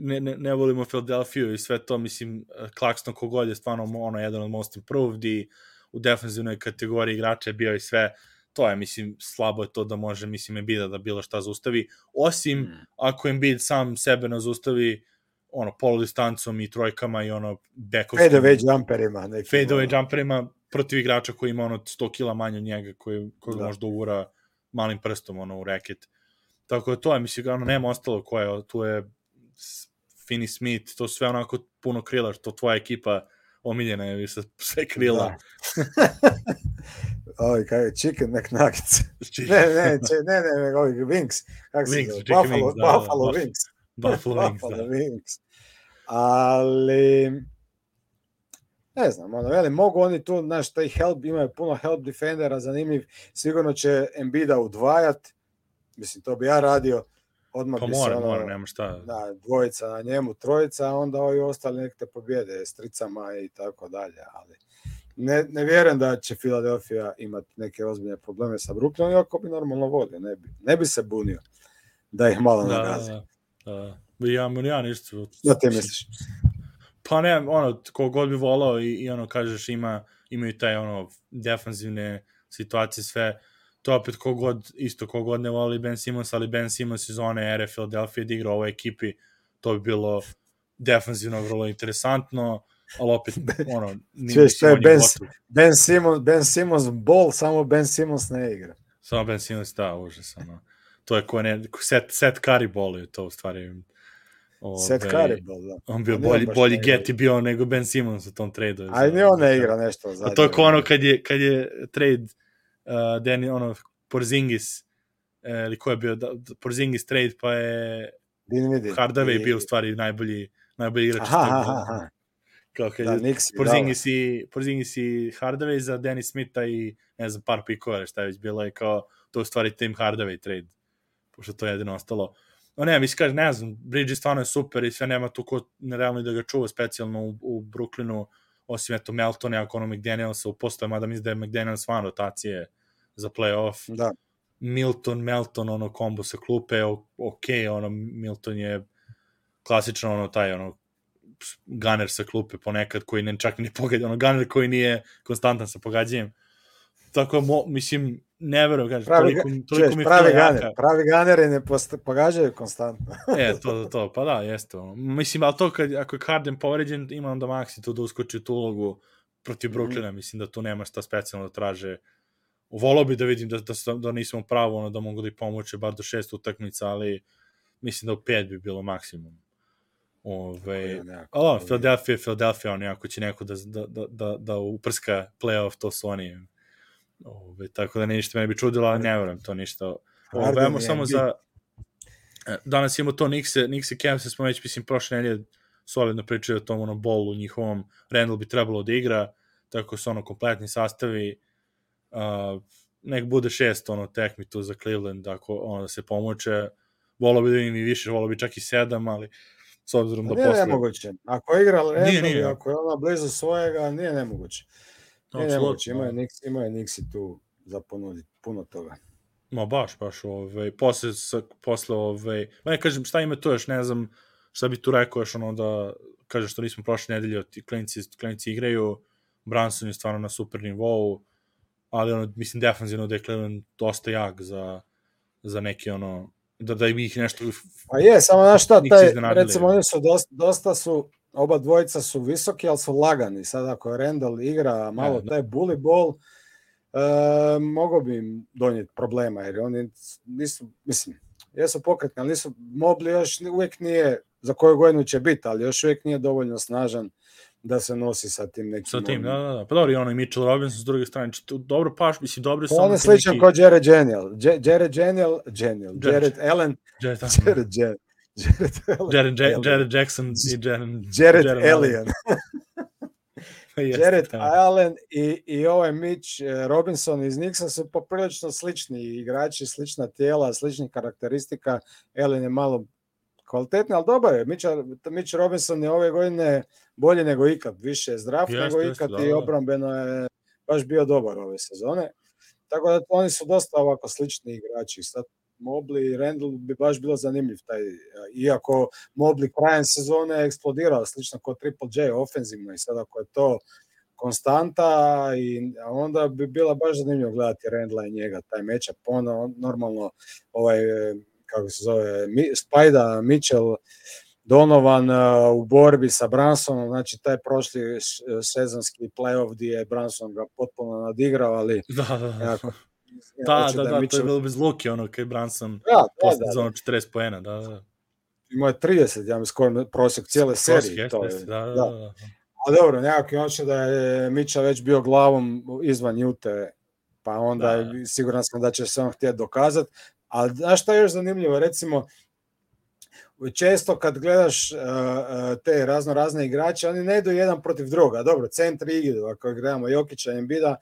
ne, ne, ne volimo Philadelphia i sve to, mislim, Claxton kogod je stvarno ono, jedan od most improved i u defensivnoj kategoriji igrača je bio i sve, to je, mislim, slabo je to da može, mislim, Embiida da bilo šta zaustavi, osim mm. ako Embiid sam sebe ne zaustavi, ono, polu distancom i trojkama i ono, bekovskim... Fadeaway jumperima. Fadeaway jumperima protiv igrača koji ima ono 100 kila manje od njega, koji, koji da. možda uvura malim prstom ono, u reket. Tako da to je, mislim, ono, nema ostalo koje, tu je Finney Smith, to sve onako puno krila, što tvoja ekipa omiljena je sa sve krila. Da. Oj, kaj chicken McNuggets. ne, ne, ne, ne, ne, ovi wings. Kako wings, Buffalo, wings, da, Buffalo da, wings. Buffalo wings, da. wings. Ali, ne znam, ono, veli, mogu oni tu, znaš, taj help, imaju puno help defendera, zanimljiv, sigurno će Embida udvajat, mislim, to bi ja radio, odmah pa bi mora, se, ono, mora, nema šta. Da, dvojica na njemu, trojica, a onda ovi ostali nek te pobjede s tricama i tako dalje, ali ne, ne vjerujem da će Filadelfija imati neke ozbiljne probleme sa Brooklynom, iako bi normalno vodio, ne bi, ne bi se bunio da ih malo da, nagazi. Da, da. Ja, ja ništa. Da ti misliš? Pa ne, ono, kogod bi volao i, i ono, kažeš, ima, imaju taj, ono, defanzivne situacije, sve, to opet kogod, isto kogod ne voli Ben Simmons, ali Ben Simmons iz one ere Philadelphia da igra u ovoj ekipi, to bi bilo defanzivno vrlo interesantno, ali opet, ono, nije što je ben, ben, Simmons, ben Simmons bol, samo Ben Simmons ne igra. Samo Ben Simmons, da, užasno. To je ko ne, set, set Curry boli, to u stvari Ove, Set Curry bol, da. On bio bolji, bolji get i bio nego Ben Simmons u tom tradu. A ni on ne igra nešto. A to je ko ono kad je, kad je trade uh, Danny, ono, Porzingis, uh, ili ko je bio, da, Porzingis trade, pa je Hardaway bio u stvari najbolji, najbolji igrač. Aha, aha, aha. Kao kad da, je Nixi, Porzingis, da. i, Porzingis i Hardaway za Danny Smitha i ne znam, par pikova, šta je već bilo je kao, to u stvari Tim Hardaway trade, pošto to je jedino ostalo. No ne, mislim, kaže, ne znam, Bridges stvarno je super i sve nema tu ko nerealno da ga čuva specijalno u, u Brooklynu, osim eto Meltona, ako ono McDanielsa u postoje, mada mislim da je McDaniels van rotacije za playoff. Da. Milton, Melton, ono kombo sa klupe, ok, ono, Milton je klasično ono taj ono gunner sa klupe ponekad koji ne čak ni pogađa, ono gunner koji nije konstantan sa pogađanjem. Tako mo, mislim ne verujem, kažem, pravi, toliko, toliko češ, mi pravi ganer, pravi ganeri ne pogađaju konstantno. e, to, to, pa da, jeste. Ono. Mislim, ali to kad, ako je Harden povređen, ima onda Maxi tu da uskoči u tu ulogu protiv mhm. Brooklyna, mm. mislim da tu nema šta specijalno da traže. Volao bi da vidim da, da, da nismo pravo, ono, da mogu da ih pomoće bar do šest utakmica, ali mislim da u pet bi bilo maksimum. Ove, ali, Philadelphia, Philadelphia, ono, ako će neko da, da, da, da, da uprska playoff, to su oni Ove, tako da ništa me bi čudilo, ali ne verujem to ništa. Ove, ajmo samo za... E, danas imamo to Nixe, Nixe Cavs, smo već, mislim, prošle nedelje solidno pričali o tom ono bolu njihovom. Randall bi trebalo da igra, tako su ono kompletni sastavi. Uh, nek bude šest ono tekmi tu za Cleveland, ako ono da se pomoće. Volao bi da im i više, volao bi čak i sedam, ali s obzirom da nije posle... Nije nemoguće. Ako je igra Randall, ako je ona blizu svojega, nije nemoguće. Ne, ne moći, ima je Nix, ima je Nixi tu za ponuditi puno toga. Ma baš, baš, ovaj, posle, posle, ovaj, ma ne kažem, šta ima to još, ne znam, šta bi tu rekao još, ono da, kaže što nismo prošle nedelje, ti klinici, klinici igraju, Branson je stvarno na super nivou, ali ono, mislim, defanzivno da je Cleveland dosta jak za, za neke, ono, da, da ih nešto... Pa je, samo znaš šta, taj, recimo, oni su dosta, dosta su oba dvojica su visoki, ali su lagani. Sad ako Randall igra malo taj bully ball, e, mogo bi im donijeti problema, jer oni nisu, mislim, jesu pokretni, ali nisu, Mobli još uvijek nije, za koju godinu će biti, ali još uvijek nije dovoljno snažan da se nosi sa tim nekim... Sa tim, da, da, da. Pa dobro, i ono i Mitchell Robinson s druge strane, tu dobro paš, mislim, dobro su... On je sličan neki... kao Jared Genial. Jared Genial, Genial, Jared Allen, Jared, Jared, Jared, Jared, Jared, Jackson i Jared, Jared, Jared Allen. Jared Allen i, i ovaj Mitch eh, Robinson iz Nixa su poprilično slični igrači, slična tijela, sličnih karakteristika. Allen je malo kvalitetni, ali dobar je. Mitch, Mitch Robinson je ove godine bolji nego ikad, više je zdrav jest, nego ikad jest, i da. obrambeno je baš bio dobar ove sezone. Tako da oni su dosta ovako slični igrači. Sad Mobli i Randall bi baš bilo zanimljiv taj, iako Mobli krajem sezone je eksplodirao, slično kao Triple J ofenzivno i sad ako je to konstanta i onda bi bila baš zanimljivo gledati Randla i njega, taj matchup, ono normalno ovaj, kako se zove, Spajda, Mitchell, Donovan u borbi sa Bransonom, znači taj prošli sezonski playoff gdje je Branson ga potpuno nadigrao, ali da, da, da. Jako, Da, da, da, da, to je bilo bez Luke, ono, kaj Branson da, da, posle da, da. 40 poena, da, da. Imao je 30, ja mi skoro prosjek cijele serije. to je, da, da, da. da. A dobro, nekako je da je Mića već bio glavom izvan Jute, pa onda da. siguran sam da će se on htjeti dokazati. Ali znaš šta je još zanimljivo, recimo, često kad gledaš uh, te razno razne igrače, oni ne idu jedan protiv druga. Dobro, centri idu, ako gledamo Jokića i Embida,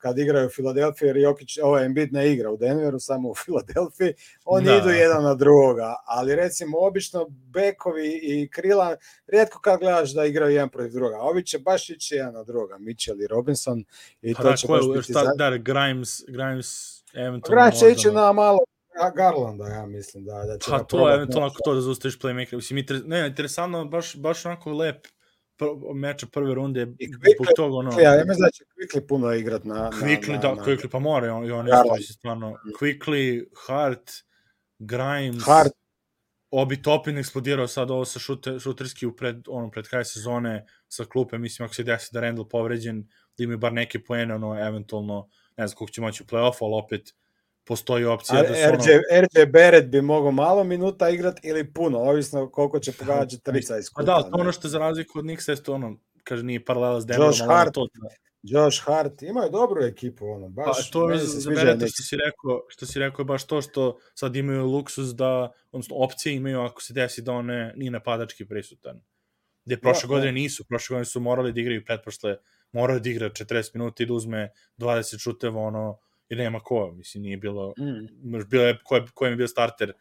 kad igraju u Filadelfiji, jer Jokić, ovaj Embiid ne igra u Denveru, samo u Filadelfiji, oni da. idu jedan na drugoga, ali recimo obično bekovi i krila, rijetko kad gledaš da igraju jedan protiv druga, ovi će baš ići jedan na drugoga, Mitchell i Robinson i pa to da, će baš biti... Šta, da, Grimes, Grimes eventualno... Grimes će ići na malo Garlanda, ja mislim, da, da će pa to je eventualno ako to da zaustaviš playmaker, mislim, ne, interesantno, baš, baš onako lep meča prve runde, I Quickly, toga, ono... Ja, ja mislim da će Quickly puno igrat na... Quickly, na, da, na, Quickly, pa mora, on, on je stvarno... Quickly, Hart, Grimes, Hart, Obi Topin eksplodirao sad ovo sa šuter, šuterski u pred, ono, pred kraj sezone sa klupe, mislim ako se desi da Randall povređen, da imaju bar neke poene, ono, eventualno, ne znam koliko će moći u play-off, ali opet postoji opcija A, da su ono... RJ, RJ Barrett bi mogao malo minuta igrat ili puno, ovisno koliko će pogađati trica iz kuta. Pa da, to ono što za razliku od Nixa je to ono, kaže nije paralela s Denverom, Josh Hart, to, da. Josh Hart, imaju dobru ekipu, ono, baš. Pa to je za Bereta što si rekao, što si rekao je baš to što sad imaju luksus da, odnosno opcije imaju ako se desi da one nije napadački prisutan. Gde prošle da, godine da. nisu, prošle godine su morali da igraju pretprošle, morali da igra 40 minuta i da uzme 20 šuteva, ono, i nema ko, mislim, nije bilo, mm. bilo je, ko je, ko je bio starter,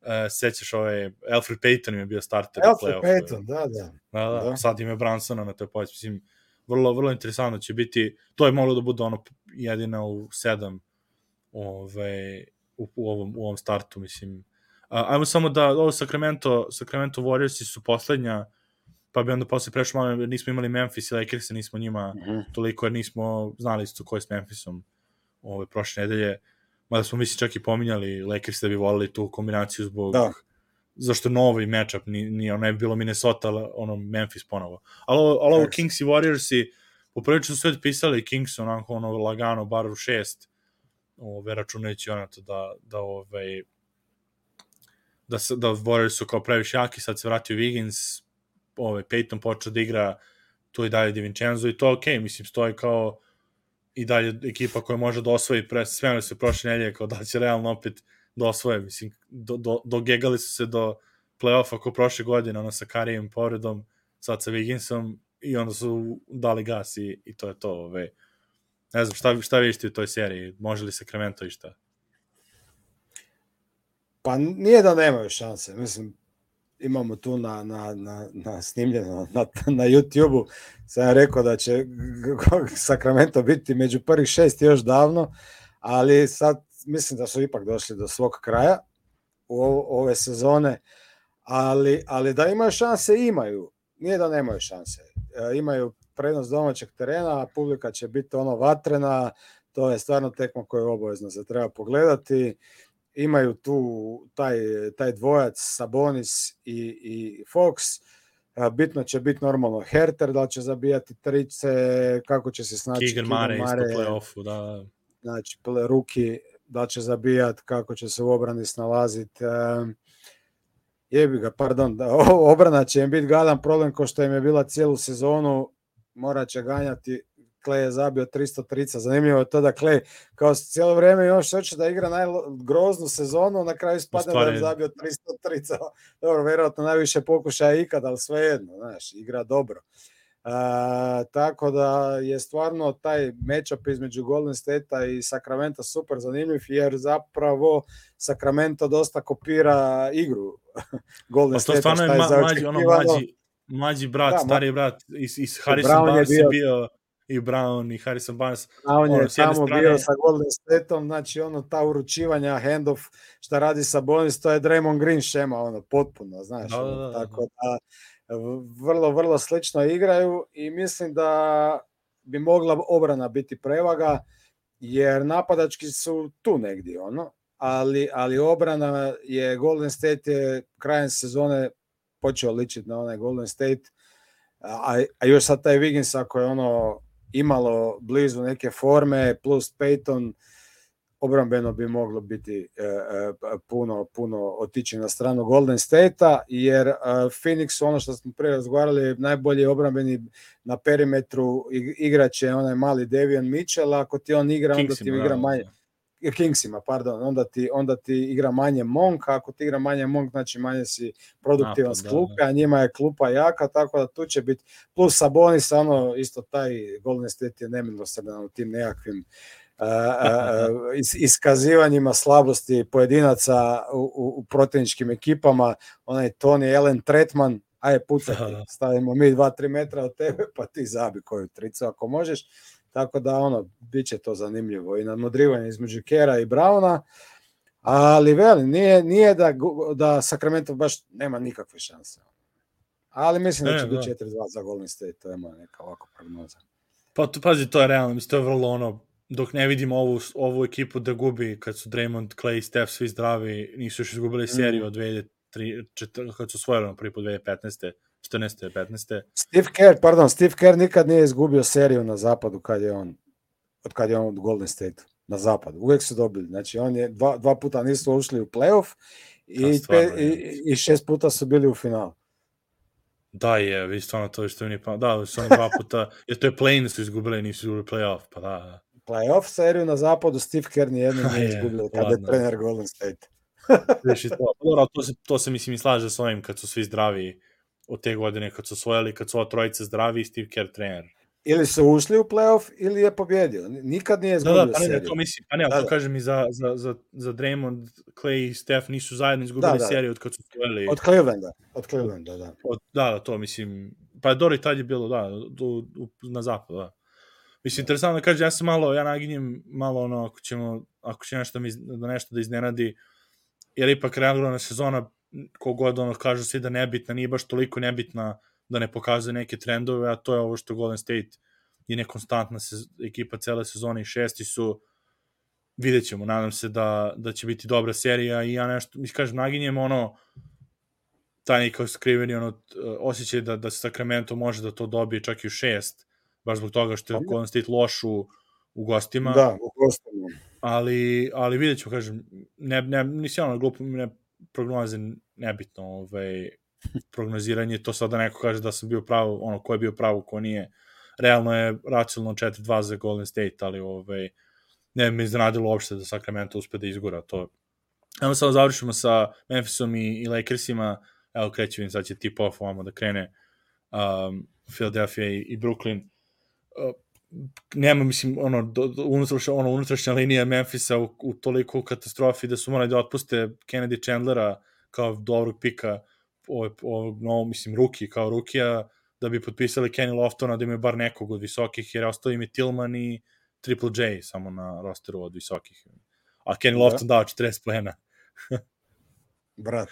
uh, sećaš ovaj, Alfred Payton je bio starter Alfred Payton, da, da. Da, da, da. sad ima Bransona na toj poziciji, mislim, vrlo, vrlo interesantno će biti, to je moglo da bude ono jedina u sedam ovaj, u, u, ovom, u ovom startu, mislim. A, ajmo samo da, ovo Sacramento, Sacramento Warriors su poslednja, pa bi onda posle prešlo malo, jer nismo imali Memphis i Lakers, nismo njima mm -hmm. toliko, jer nismo znali isto ko je s Memphisom ove prošle nedelje, mada smo mislim čak i pominjali Lakers da bi volili tu kombinaciju zbog da. zašto novi matchup ni, ni ono je bilo Minnesota, ono Memphis ponovo. Ali, ali ovo Kings i Warriors i poprilično su sve pisali Kings onako ono lagano, bar u šest, ove, računajući ono to da, da ovaj, da, da Warriors su kao previše jaki, sad se vratio Wiggins, ovaj, Peyton počeo da igra tu i dalje Di Vincenzo i to ok, mislim, stoji kao i dalje ekipa koja može da osvoji pre, sve se prošle nedelje kao da će realno opet da osvoje, mislim, do, do, dogegali su se do play-offa ko prošle godine, ono sa Karijem povredom, sad sa Wigginsom i onda su dali gas i, i to je to, ove. Ne znam, šta, šta vidiš ti u toj seriji? Može li Sacramento i šta? Pa nije da nemaju šanse, mislim, imamo tu na, na, na, na snimljeno na, na YouTube-u, sam rekao da će Sacramento biti među prvih šest još davno, ali sad mislim da su ipak došli do svog kraja u ove sezone, ali, ali da imaju šanse, imaju. Nije da nemaju šanse. E, imaju prednost domaćeg terena, publika će biti ono vatrena, to je stvarno tekma koju obavezno se treba pogledati imaju tu taj, taj dvojac Sabonis i, i Fox, bitno će biti normalno Herter, da li će zabijati trice, kako će se snaći Keegan Mare, Mare play-offu, da. Znači, ruki, da će zabijati, kako će se u obrani snalaziti. Jebi ga, pardon, da, obrana će im biti gadan problem ko što im je bila cijelu sezonu, morat će ganjati Klej je zabio 330. Zanimljivo je to da Klej kao cijelo vrijeme još hoće da igra najgroznu sezonu, na kraju spadne da je zabio 330. Dobro, vjerojatno najviše pokušaja ikad, ali svejedno, znaš, igra dobro. Uh, tako da je stvarno taj matchup između Golden State-a i Sacramento super zanimljiv jer zapravo Sacramento dosta kopira igru Golden State-a. To stvarno je ma, mlađi, ono, mlađi, mlađi brat, da, stari brat, iz, iz Harrison Barnes je bio, bio i Brown i Harrison Barnes. A on je ono, tamo strane... bio sa Golden Stateom, znači ono ta uručivanja handoff šta radi sa Bonis, to je Draymond Green šema, ono potpuno, znaš. Da, da, da, da. Tako da vrlo, vrlo slično igraju i mislim da bi mogla obrana biti prevaga, jer napadački su tu negdje, ono, ali, ali obrana je Golden State je krajem sezone počeo ličiti na onaj Golden State, a, a još sad taj Wiggins ako je ono imalo blizu neke forme, plus Peyton, obrambeno bi moglo biti e, e, puno, puno otići na stranu Golden State-a, jer e, Phoenix, ono što smo prije razgovarali, najbolji obrambeni na perimetru igraće onaj mali Devian Mitchell, ako ti on igra, onda ti igra manje. Da Kingsima, pardon, onda ti, onda ti igra manje Monk, ako ti igra manje Monk, znači manje si produktivan Napad, s klupe, da, da. a njima je klupa jaka, tako da tu će biti, plus Sabonis, ono, isto taj Golden State je nemilosrdan u tim nekakvim uh, uh, is, iskazivanjima slabosti pojedinaca u, u, u protivničkim ekipama, onaj Tony Allen Tretman, aj pucati, stavimo mi 2-3 metra od tebe, pa ti zabi koju tricu ako možeš, Tako da ono, bit će to zanimljivo i nadmudrivanje između Kera i Brauna, ali veli, nije, nije da, da Sacramento baš nema nikakve šanse. Ali mislim da će biti 4-2 za Golden State, to je moja neka ovako prognoza. Pa to, pazi, to je realno, mislim, to je vrlo ono, dok ne vidimo ovu, ovu ekipu da gubi, kad su Draymond, Clay, Steph svi zdravi, nisu još izgubili seriju mm. od 2003, kad su osvojili prvi put 2015. 14. 15. Steve Kerr, pardon, Steve Kerr nikad nije izgubio seriju na zapadu kad je on od kad je on od Golden State na zapadu. Uvijek su dobili. Znači, on je dva, dva puta nisu ušli u playoff i, stvarno, pe, i, i, šest puta su bili u finalu. Da je, vi stvarno to što mi pa da, su oni dva puta, jer to je play su izgubili, nisu izgubili playoff, pa da. da. Playoff seriju na zapadu Steve Kerr nijednom nije izgubio kada je trener Golden State. Viši to, dobro, to se, to se mislim i slaže s ovim kad su svi zdravi od te godine kad su osvojili, kad su ova trojica zdravi Steve Kerr trener ili su ušli u playoff ili je pobjedio. Nikad nije izgubio da, da, pa ne, seriju. To mislim, pa ne, da, to da. kažem i za, za, za, za Draymond, Clay i Steph nisu zajedno izgubili da, da. seriju od kad su stojali. Od Clevelanda, od Clevelanda, da. Od, da, da, to mislim, pa je Dori tad je bilo, da, do, na zapadu, da. Mislim, da. interesantno da kažem, ja sam malo, ja naginjem malo ono, ako ćemo, ako će nešto, mi, da nešto da iznenadi, jer ipak regularna sezona, kogod ono kažu svi da nebitna, nije baš toliko nebitna, da ne pokazuje neke trendove, a to je ovo što Golden State je nekonstantna se, ekipa cele sezone i šesti su vidjet ćemo, nadam se da, da će biti dobra serija i ja nešto, mi kažem, naginjem ono taj neki skriveni ono, osjećaj da, da Sacramento može da to dobije čak i u šest, baš zbog toga što je Golden State loš u, u gostima. Da, u gostima. Ali, ali vidjet ću, kažem, ne, ne, nisi ono glupo, ne, prognoze nebitno, ovaj, prognoziranje, to sada neko kaže da sam bio pravo, ono, ko je bio pravo, ko nije. Realno je racionalno 4-2 za Golden State, ali ovaj, ne me iznenadilo uopšte da Sacramento uspe da izgura to. Evo sad završimo sa Memphisom i, i Lakersima, evo kreće vidim, sad će tip off ovamo da krene um, Philadelphia i, i Brooklyn. Uh, nema, mislim, ono, do, do, unutrašnja, ono, unutrašnja linija Memphisa u, u toliko katastrofi da su morali da otpuste Kennedy Chandlera kao dobrog pika ovog, ovog novo, mislim, ruki, kao rukija, da bi potpisali Kenny Loftona, da imaju bar nekog od visokih, jer ostao im je Tillman i Triple J samo na rosteru od visokih. A Kenny da. Lofton dao 40 poena. Brat.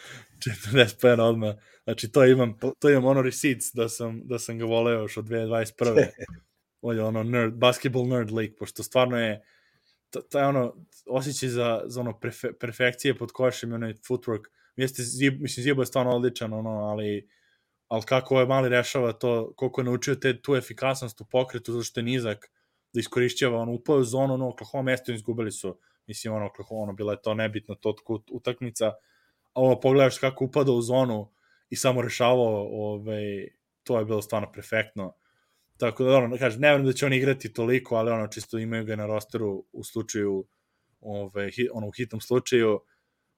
40 poena odmah. Znači, to imam, to imam ono receipts da sam, da sam ga voleo još od 2021. On je ono nerd, basketball nerd league, pošto stvarno je to, je ono osjećaj za, za ono prefe, perfekcije pod košem i onaj footwork jeste, Zib, mislim, Zibo je stvarno odličan, ono, ali, ali kako ovaj mali rešava to, koliko je naučio te, tu efikasnost u pokretu, zato što je nizak, da iskorišćava, ono, upao zonu, ono, Oklahoma mesto izgubili su, mislim, ono, Oklahoma, ono, bila je to nebitno, to utakmica, a ono, pogledaš kako upada u zonu i samo rešavao, ovaj, to je bilo stvarno perfektno. Tako da, ono, kažem, ne vjerujem da će oni igrati toliko, ali ono, čisto imaju ga na rosteru u slučaju, ovaj, ono, u hitnom slučaju,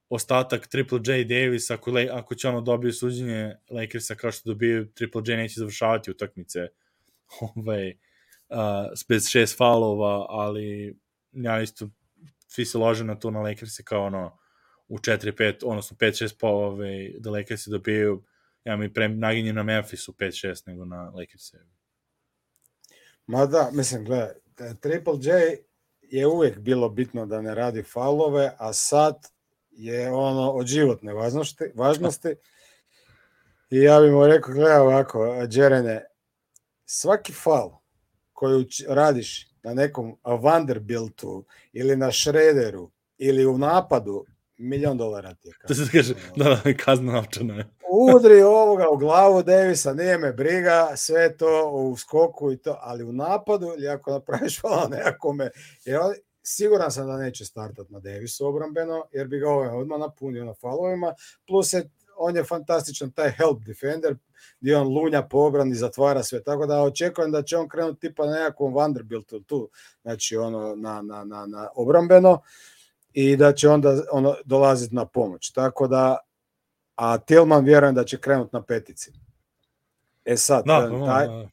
ostatak Triple J Davis, ako, ako će ono dobije suđenje Lakersa kao što dobije Triple J neće završavati utakmice ovaj, uh, bez šest faulova, ali ja isto svi se lože na to na Lakersi kao ono u 4-5, odnosno 5-6 pa ovaj, da Lakersi dobiju ja mi pre naginjem na Memphisu 5-6 nego na Lakersi. Ma da, mislim, gledaj, Triple J je uvijek bilo bitno da ne radi faulove, a sad je ono od životne važnosti, važnosti. I ja bih mu rekao, gledaj ovako, Džerene, svaki fal koju radiš na nekom Vanderbiltu ili na Šrederu ili u napadu, milion dolara ti je kazna. To se kaže, da, da, kazna novčana je. Udri ovoga u glavu Davisa, nije me briga, sve to u skoku i to, ali u napadu, ili ako napraviš hvala nekome, jer Siguran sam da neće startati na Davisu obrambeno, jer bi ga ovaj odmah napunio na falovima, plus je, on je fantastičan taj help defender, gdje on lunja po obrani, zatvara sve, tako da očekujem da će on krenuti tipa na nekakvom Vanderbiltu tu, znači ono na, na, na, na obrambeno i da će onda ono dolaziti na pomoć. Tako da, a Tillman vjerujem da će krenuti na petici. E sad, da, taj, da.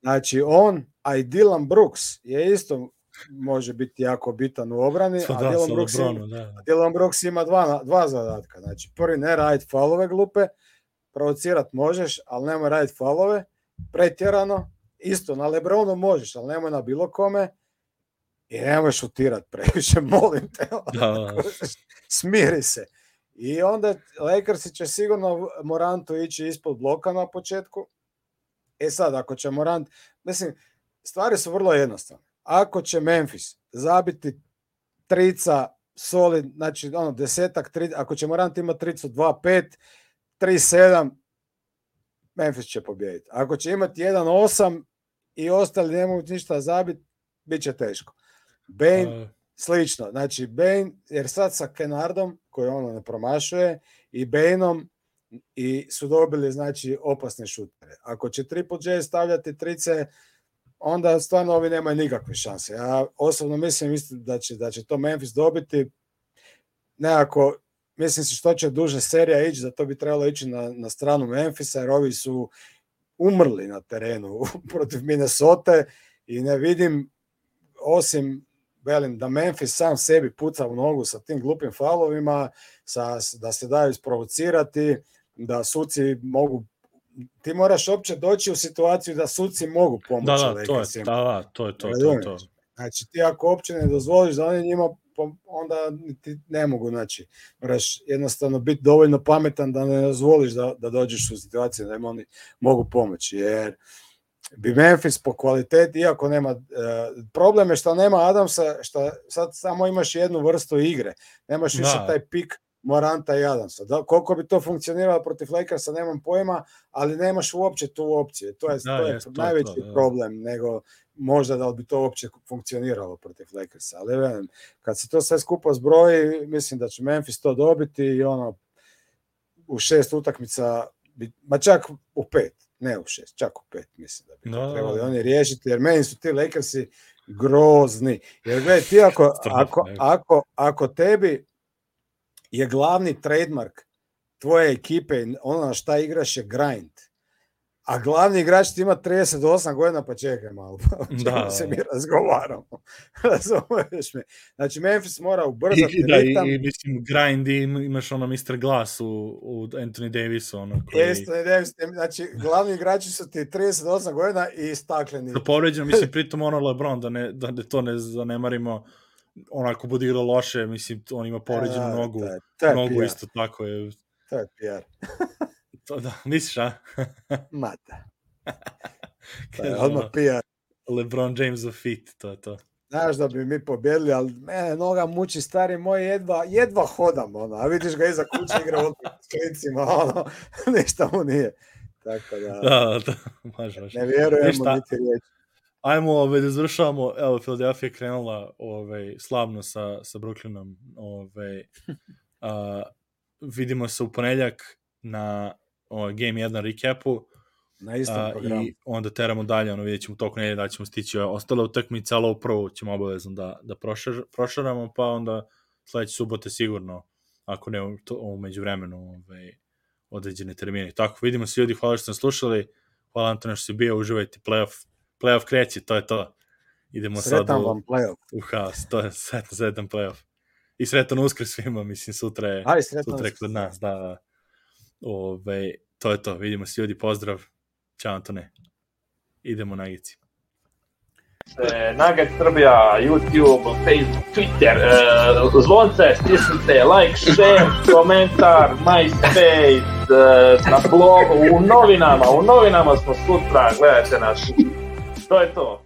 znači on, a i Dylan Brooks je isto može biti jako bitan u obrani, a da, Dylan, Brooks, Lebronu, ima, da. Dylan Brooks ima dva, dva zadatka. Znači, prvi ne raditi falove glupe, provocirat možeš, ali nemoj raditi falove, pretjerano, isto na Lebronu možeš, ali nemoj na bilo kome, i nemoj šutirat previše, molim te. Da, da. Smiri se. I onda Lakersi će sigurno Morantu ići ispod bloka na početku. E sad, ako će Morant, mislim, stvari su vrlo jednostavne. Ako će Memphis zabiti trica solid, znači ono desetak, tri, ako će Morant imati tricu 2-5, 3-7, Memphis će pobijediti. Ako će imati 1-8 i ostali ne mogu ništa zabiti, bit će teško. Bane, uh. slično. Znači, Bane, jer sad sa Kenardom, koji ono ne promašuje, i Baneom i su dobili znači opasne šutere. Ako će Triple J stavljati trice, onda stvarno ovi nemaju nikakve šanse. Ja osobno mislim, mislim da će, da će to Memphis dobiti nekako, mislim si što će duže serija ići, da to bi trebalo ići na, na stranu Memphisa, jer ovi su umrli na terenu protiv Minnesota i ne vidim, osim velim, da Memphis sam sebi puca u nogu sa tim glupim falovima, sa, da se daju isprovocirati, da suci mogu ti moraš uopće doći u situaciju da suci mogu pomoći. Da, da, to je, da, da, to je to, to, to. Znači ti ako uopće ne dozvoliš da oni njima onda ti ne mogu, znači, moraš jednostavno biti dovoljno pametan da ne dozvoliš da, da dođeš u situaciju da im oni mogu pomoći, jer bi Memphis po kvaliteti, iako nema, uh, problem je što nema Adamsa, što sad samo imaš jednu vrstu igre, nemaš da. više taj pik Moranta i Adamsa. Da, koliko bi to funkcioniralo protiv Lakersa, nemam pojma, ali nemaš uopće tu opciju. To je, da, to je jest, najveći to, da. problem, nego možda da li bi to uopće funkcioniralo protiv Lakersa. Ali velim, kad se to sve skupo zbroji, mislim da će Memphis to dobiti i ono, u šest utakmica, ma čak u pet, ne u šest, čak u pet, mislim da bi no. trebali oni riješiti, jer meni su ti Lakersi grozni. Jer gledaj, ti ako, ako, ako, ako tebi je glavni trademark tvoje ekipe, ono na šta igraš je grind. A glavni igrač ti ima 38 godina, pa čekaj malo, pa da. se mi razgovaramo. Razumeš me? Znači, Memphis mora ubrzati I, da, ritam. I, i, mislim, grind imaš ono Mr. Glass u, u Anthony Davisu. Ono, koji... Anthony Davis, znači, glavni igrači su ti 38 godina i stakleni. Da povređeno, mislim, pritom ono LeBron, da, ne, da to ne zanemarimo onako bude igrao loše, mislim, on ima povređenu nogu, je nogu PR. isto tako je. To je PR. to da, misliš, a? Ma da. to je odmah PR. LeBron James of fit, to je to. Znaš da bi mi pobjedili, ali mene noga muči, stari moj, jedva, jedva hodam, ono, a vidiš ga iza kuće igra od s klincima, ono, ništa mu nije. Tako da, da, da, može, može. Ne vjerujemo niti riječi ajmo ovaj, da završavamo, evo, Philadelphia je krenula ovaj, slavno sa, sa Brooklynom, ovaj, a, vidimo se u ponedljak na ovaj, Game 1 recapu, na istom programu. I onda teramo dalje, ono vidjet ćemo toliko nedelje da ćemo stići ostale utakmice, ali ovo prvo ćemo obavezno da, da prošar, prošaramo, pa onda sledeće subote sigurno, ako ne to, umeđu vremenu, ovaj, određene termine. Tako, vidimo se ljudi, hvala što ste slušali, hvala Antone što si bio, uživajte playoff, playoff kreće, to je to. Idemo sretan sad u, vam playoff. u haos, to je sretan, sretan playoff. I sretan uskrs svima, mislim, sutra je, Aj, sutra je kod nas, da, da. Ove, to je to, vidimo se ljudi, pozdrav, Ćao Antone, idemo na Gici. Nugget Srbija, YouTube, Facebook, Twitter, e, zvonce, stisnite, like, share, komentar, MySpace, e, na blogu, u novinama, u novinama smo sutra, gledajte nas. To je to.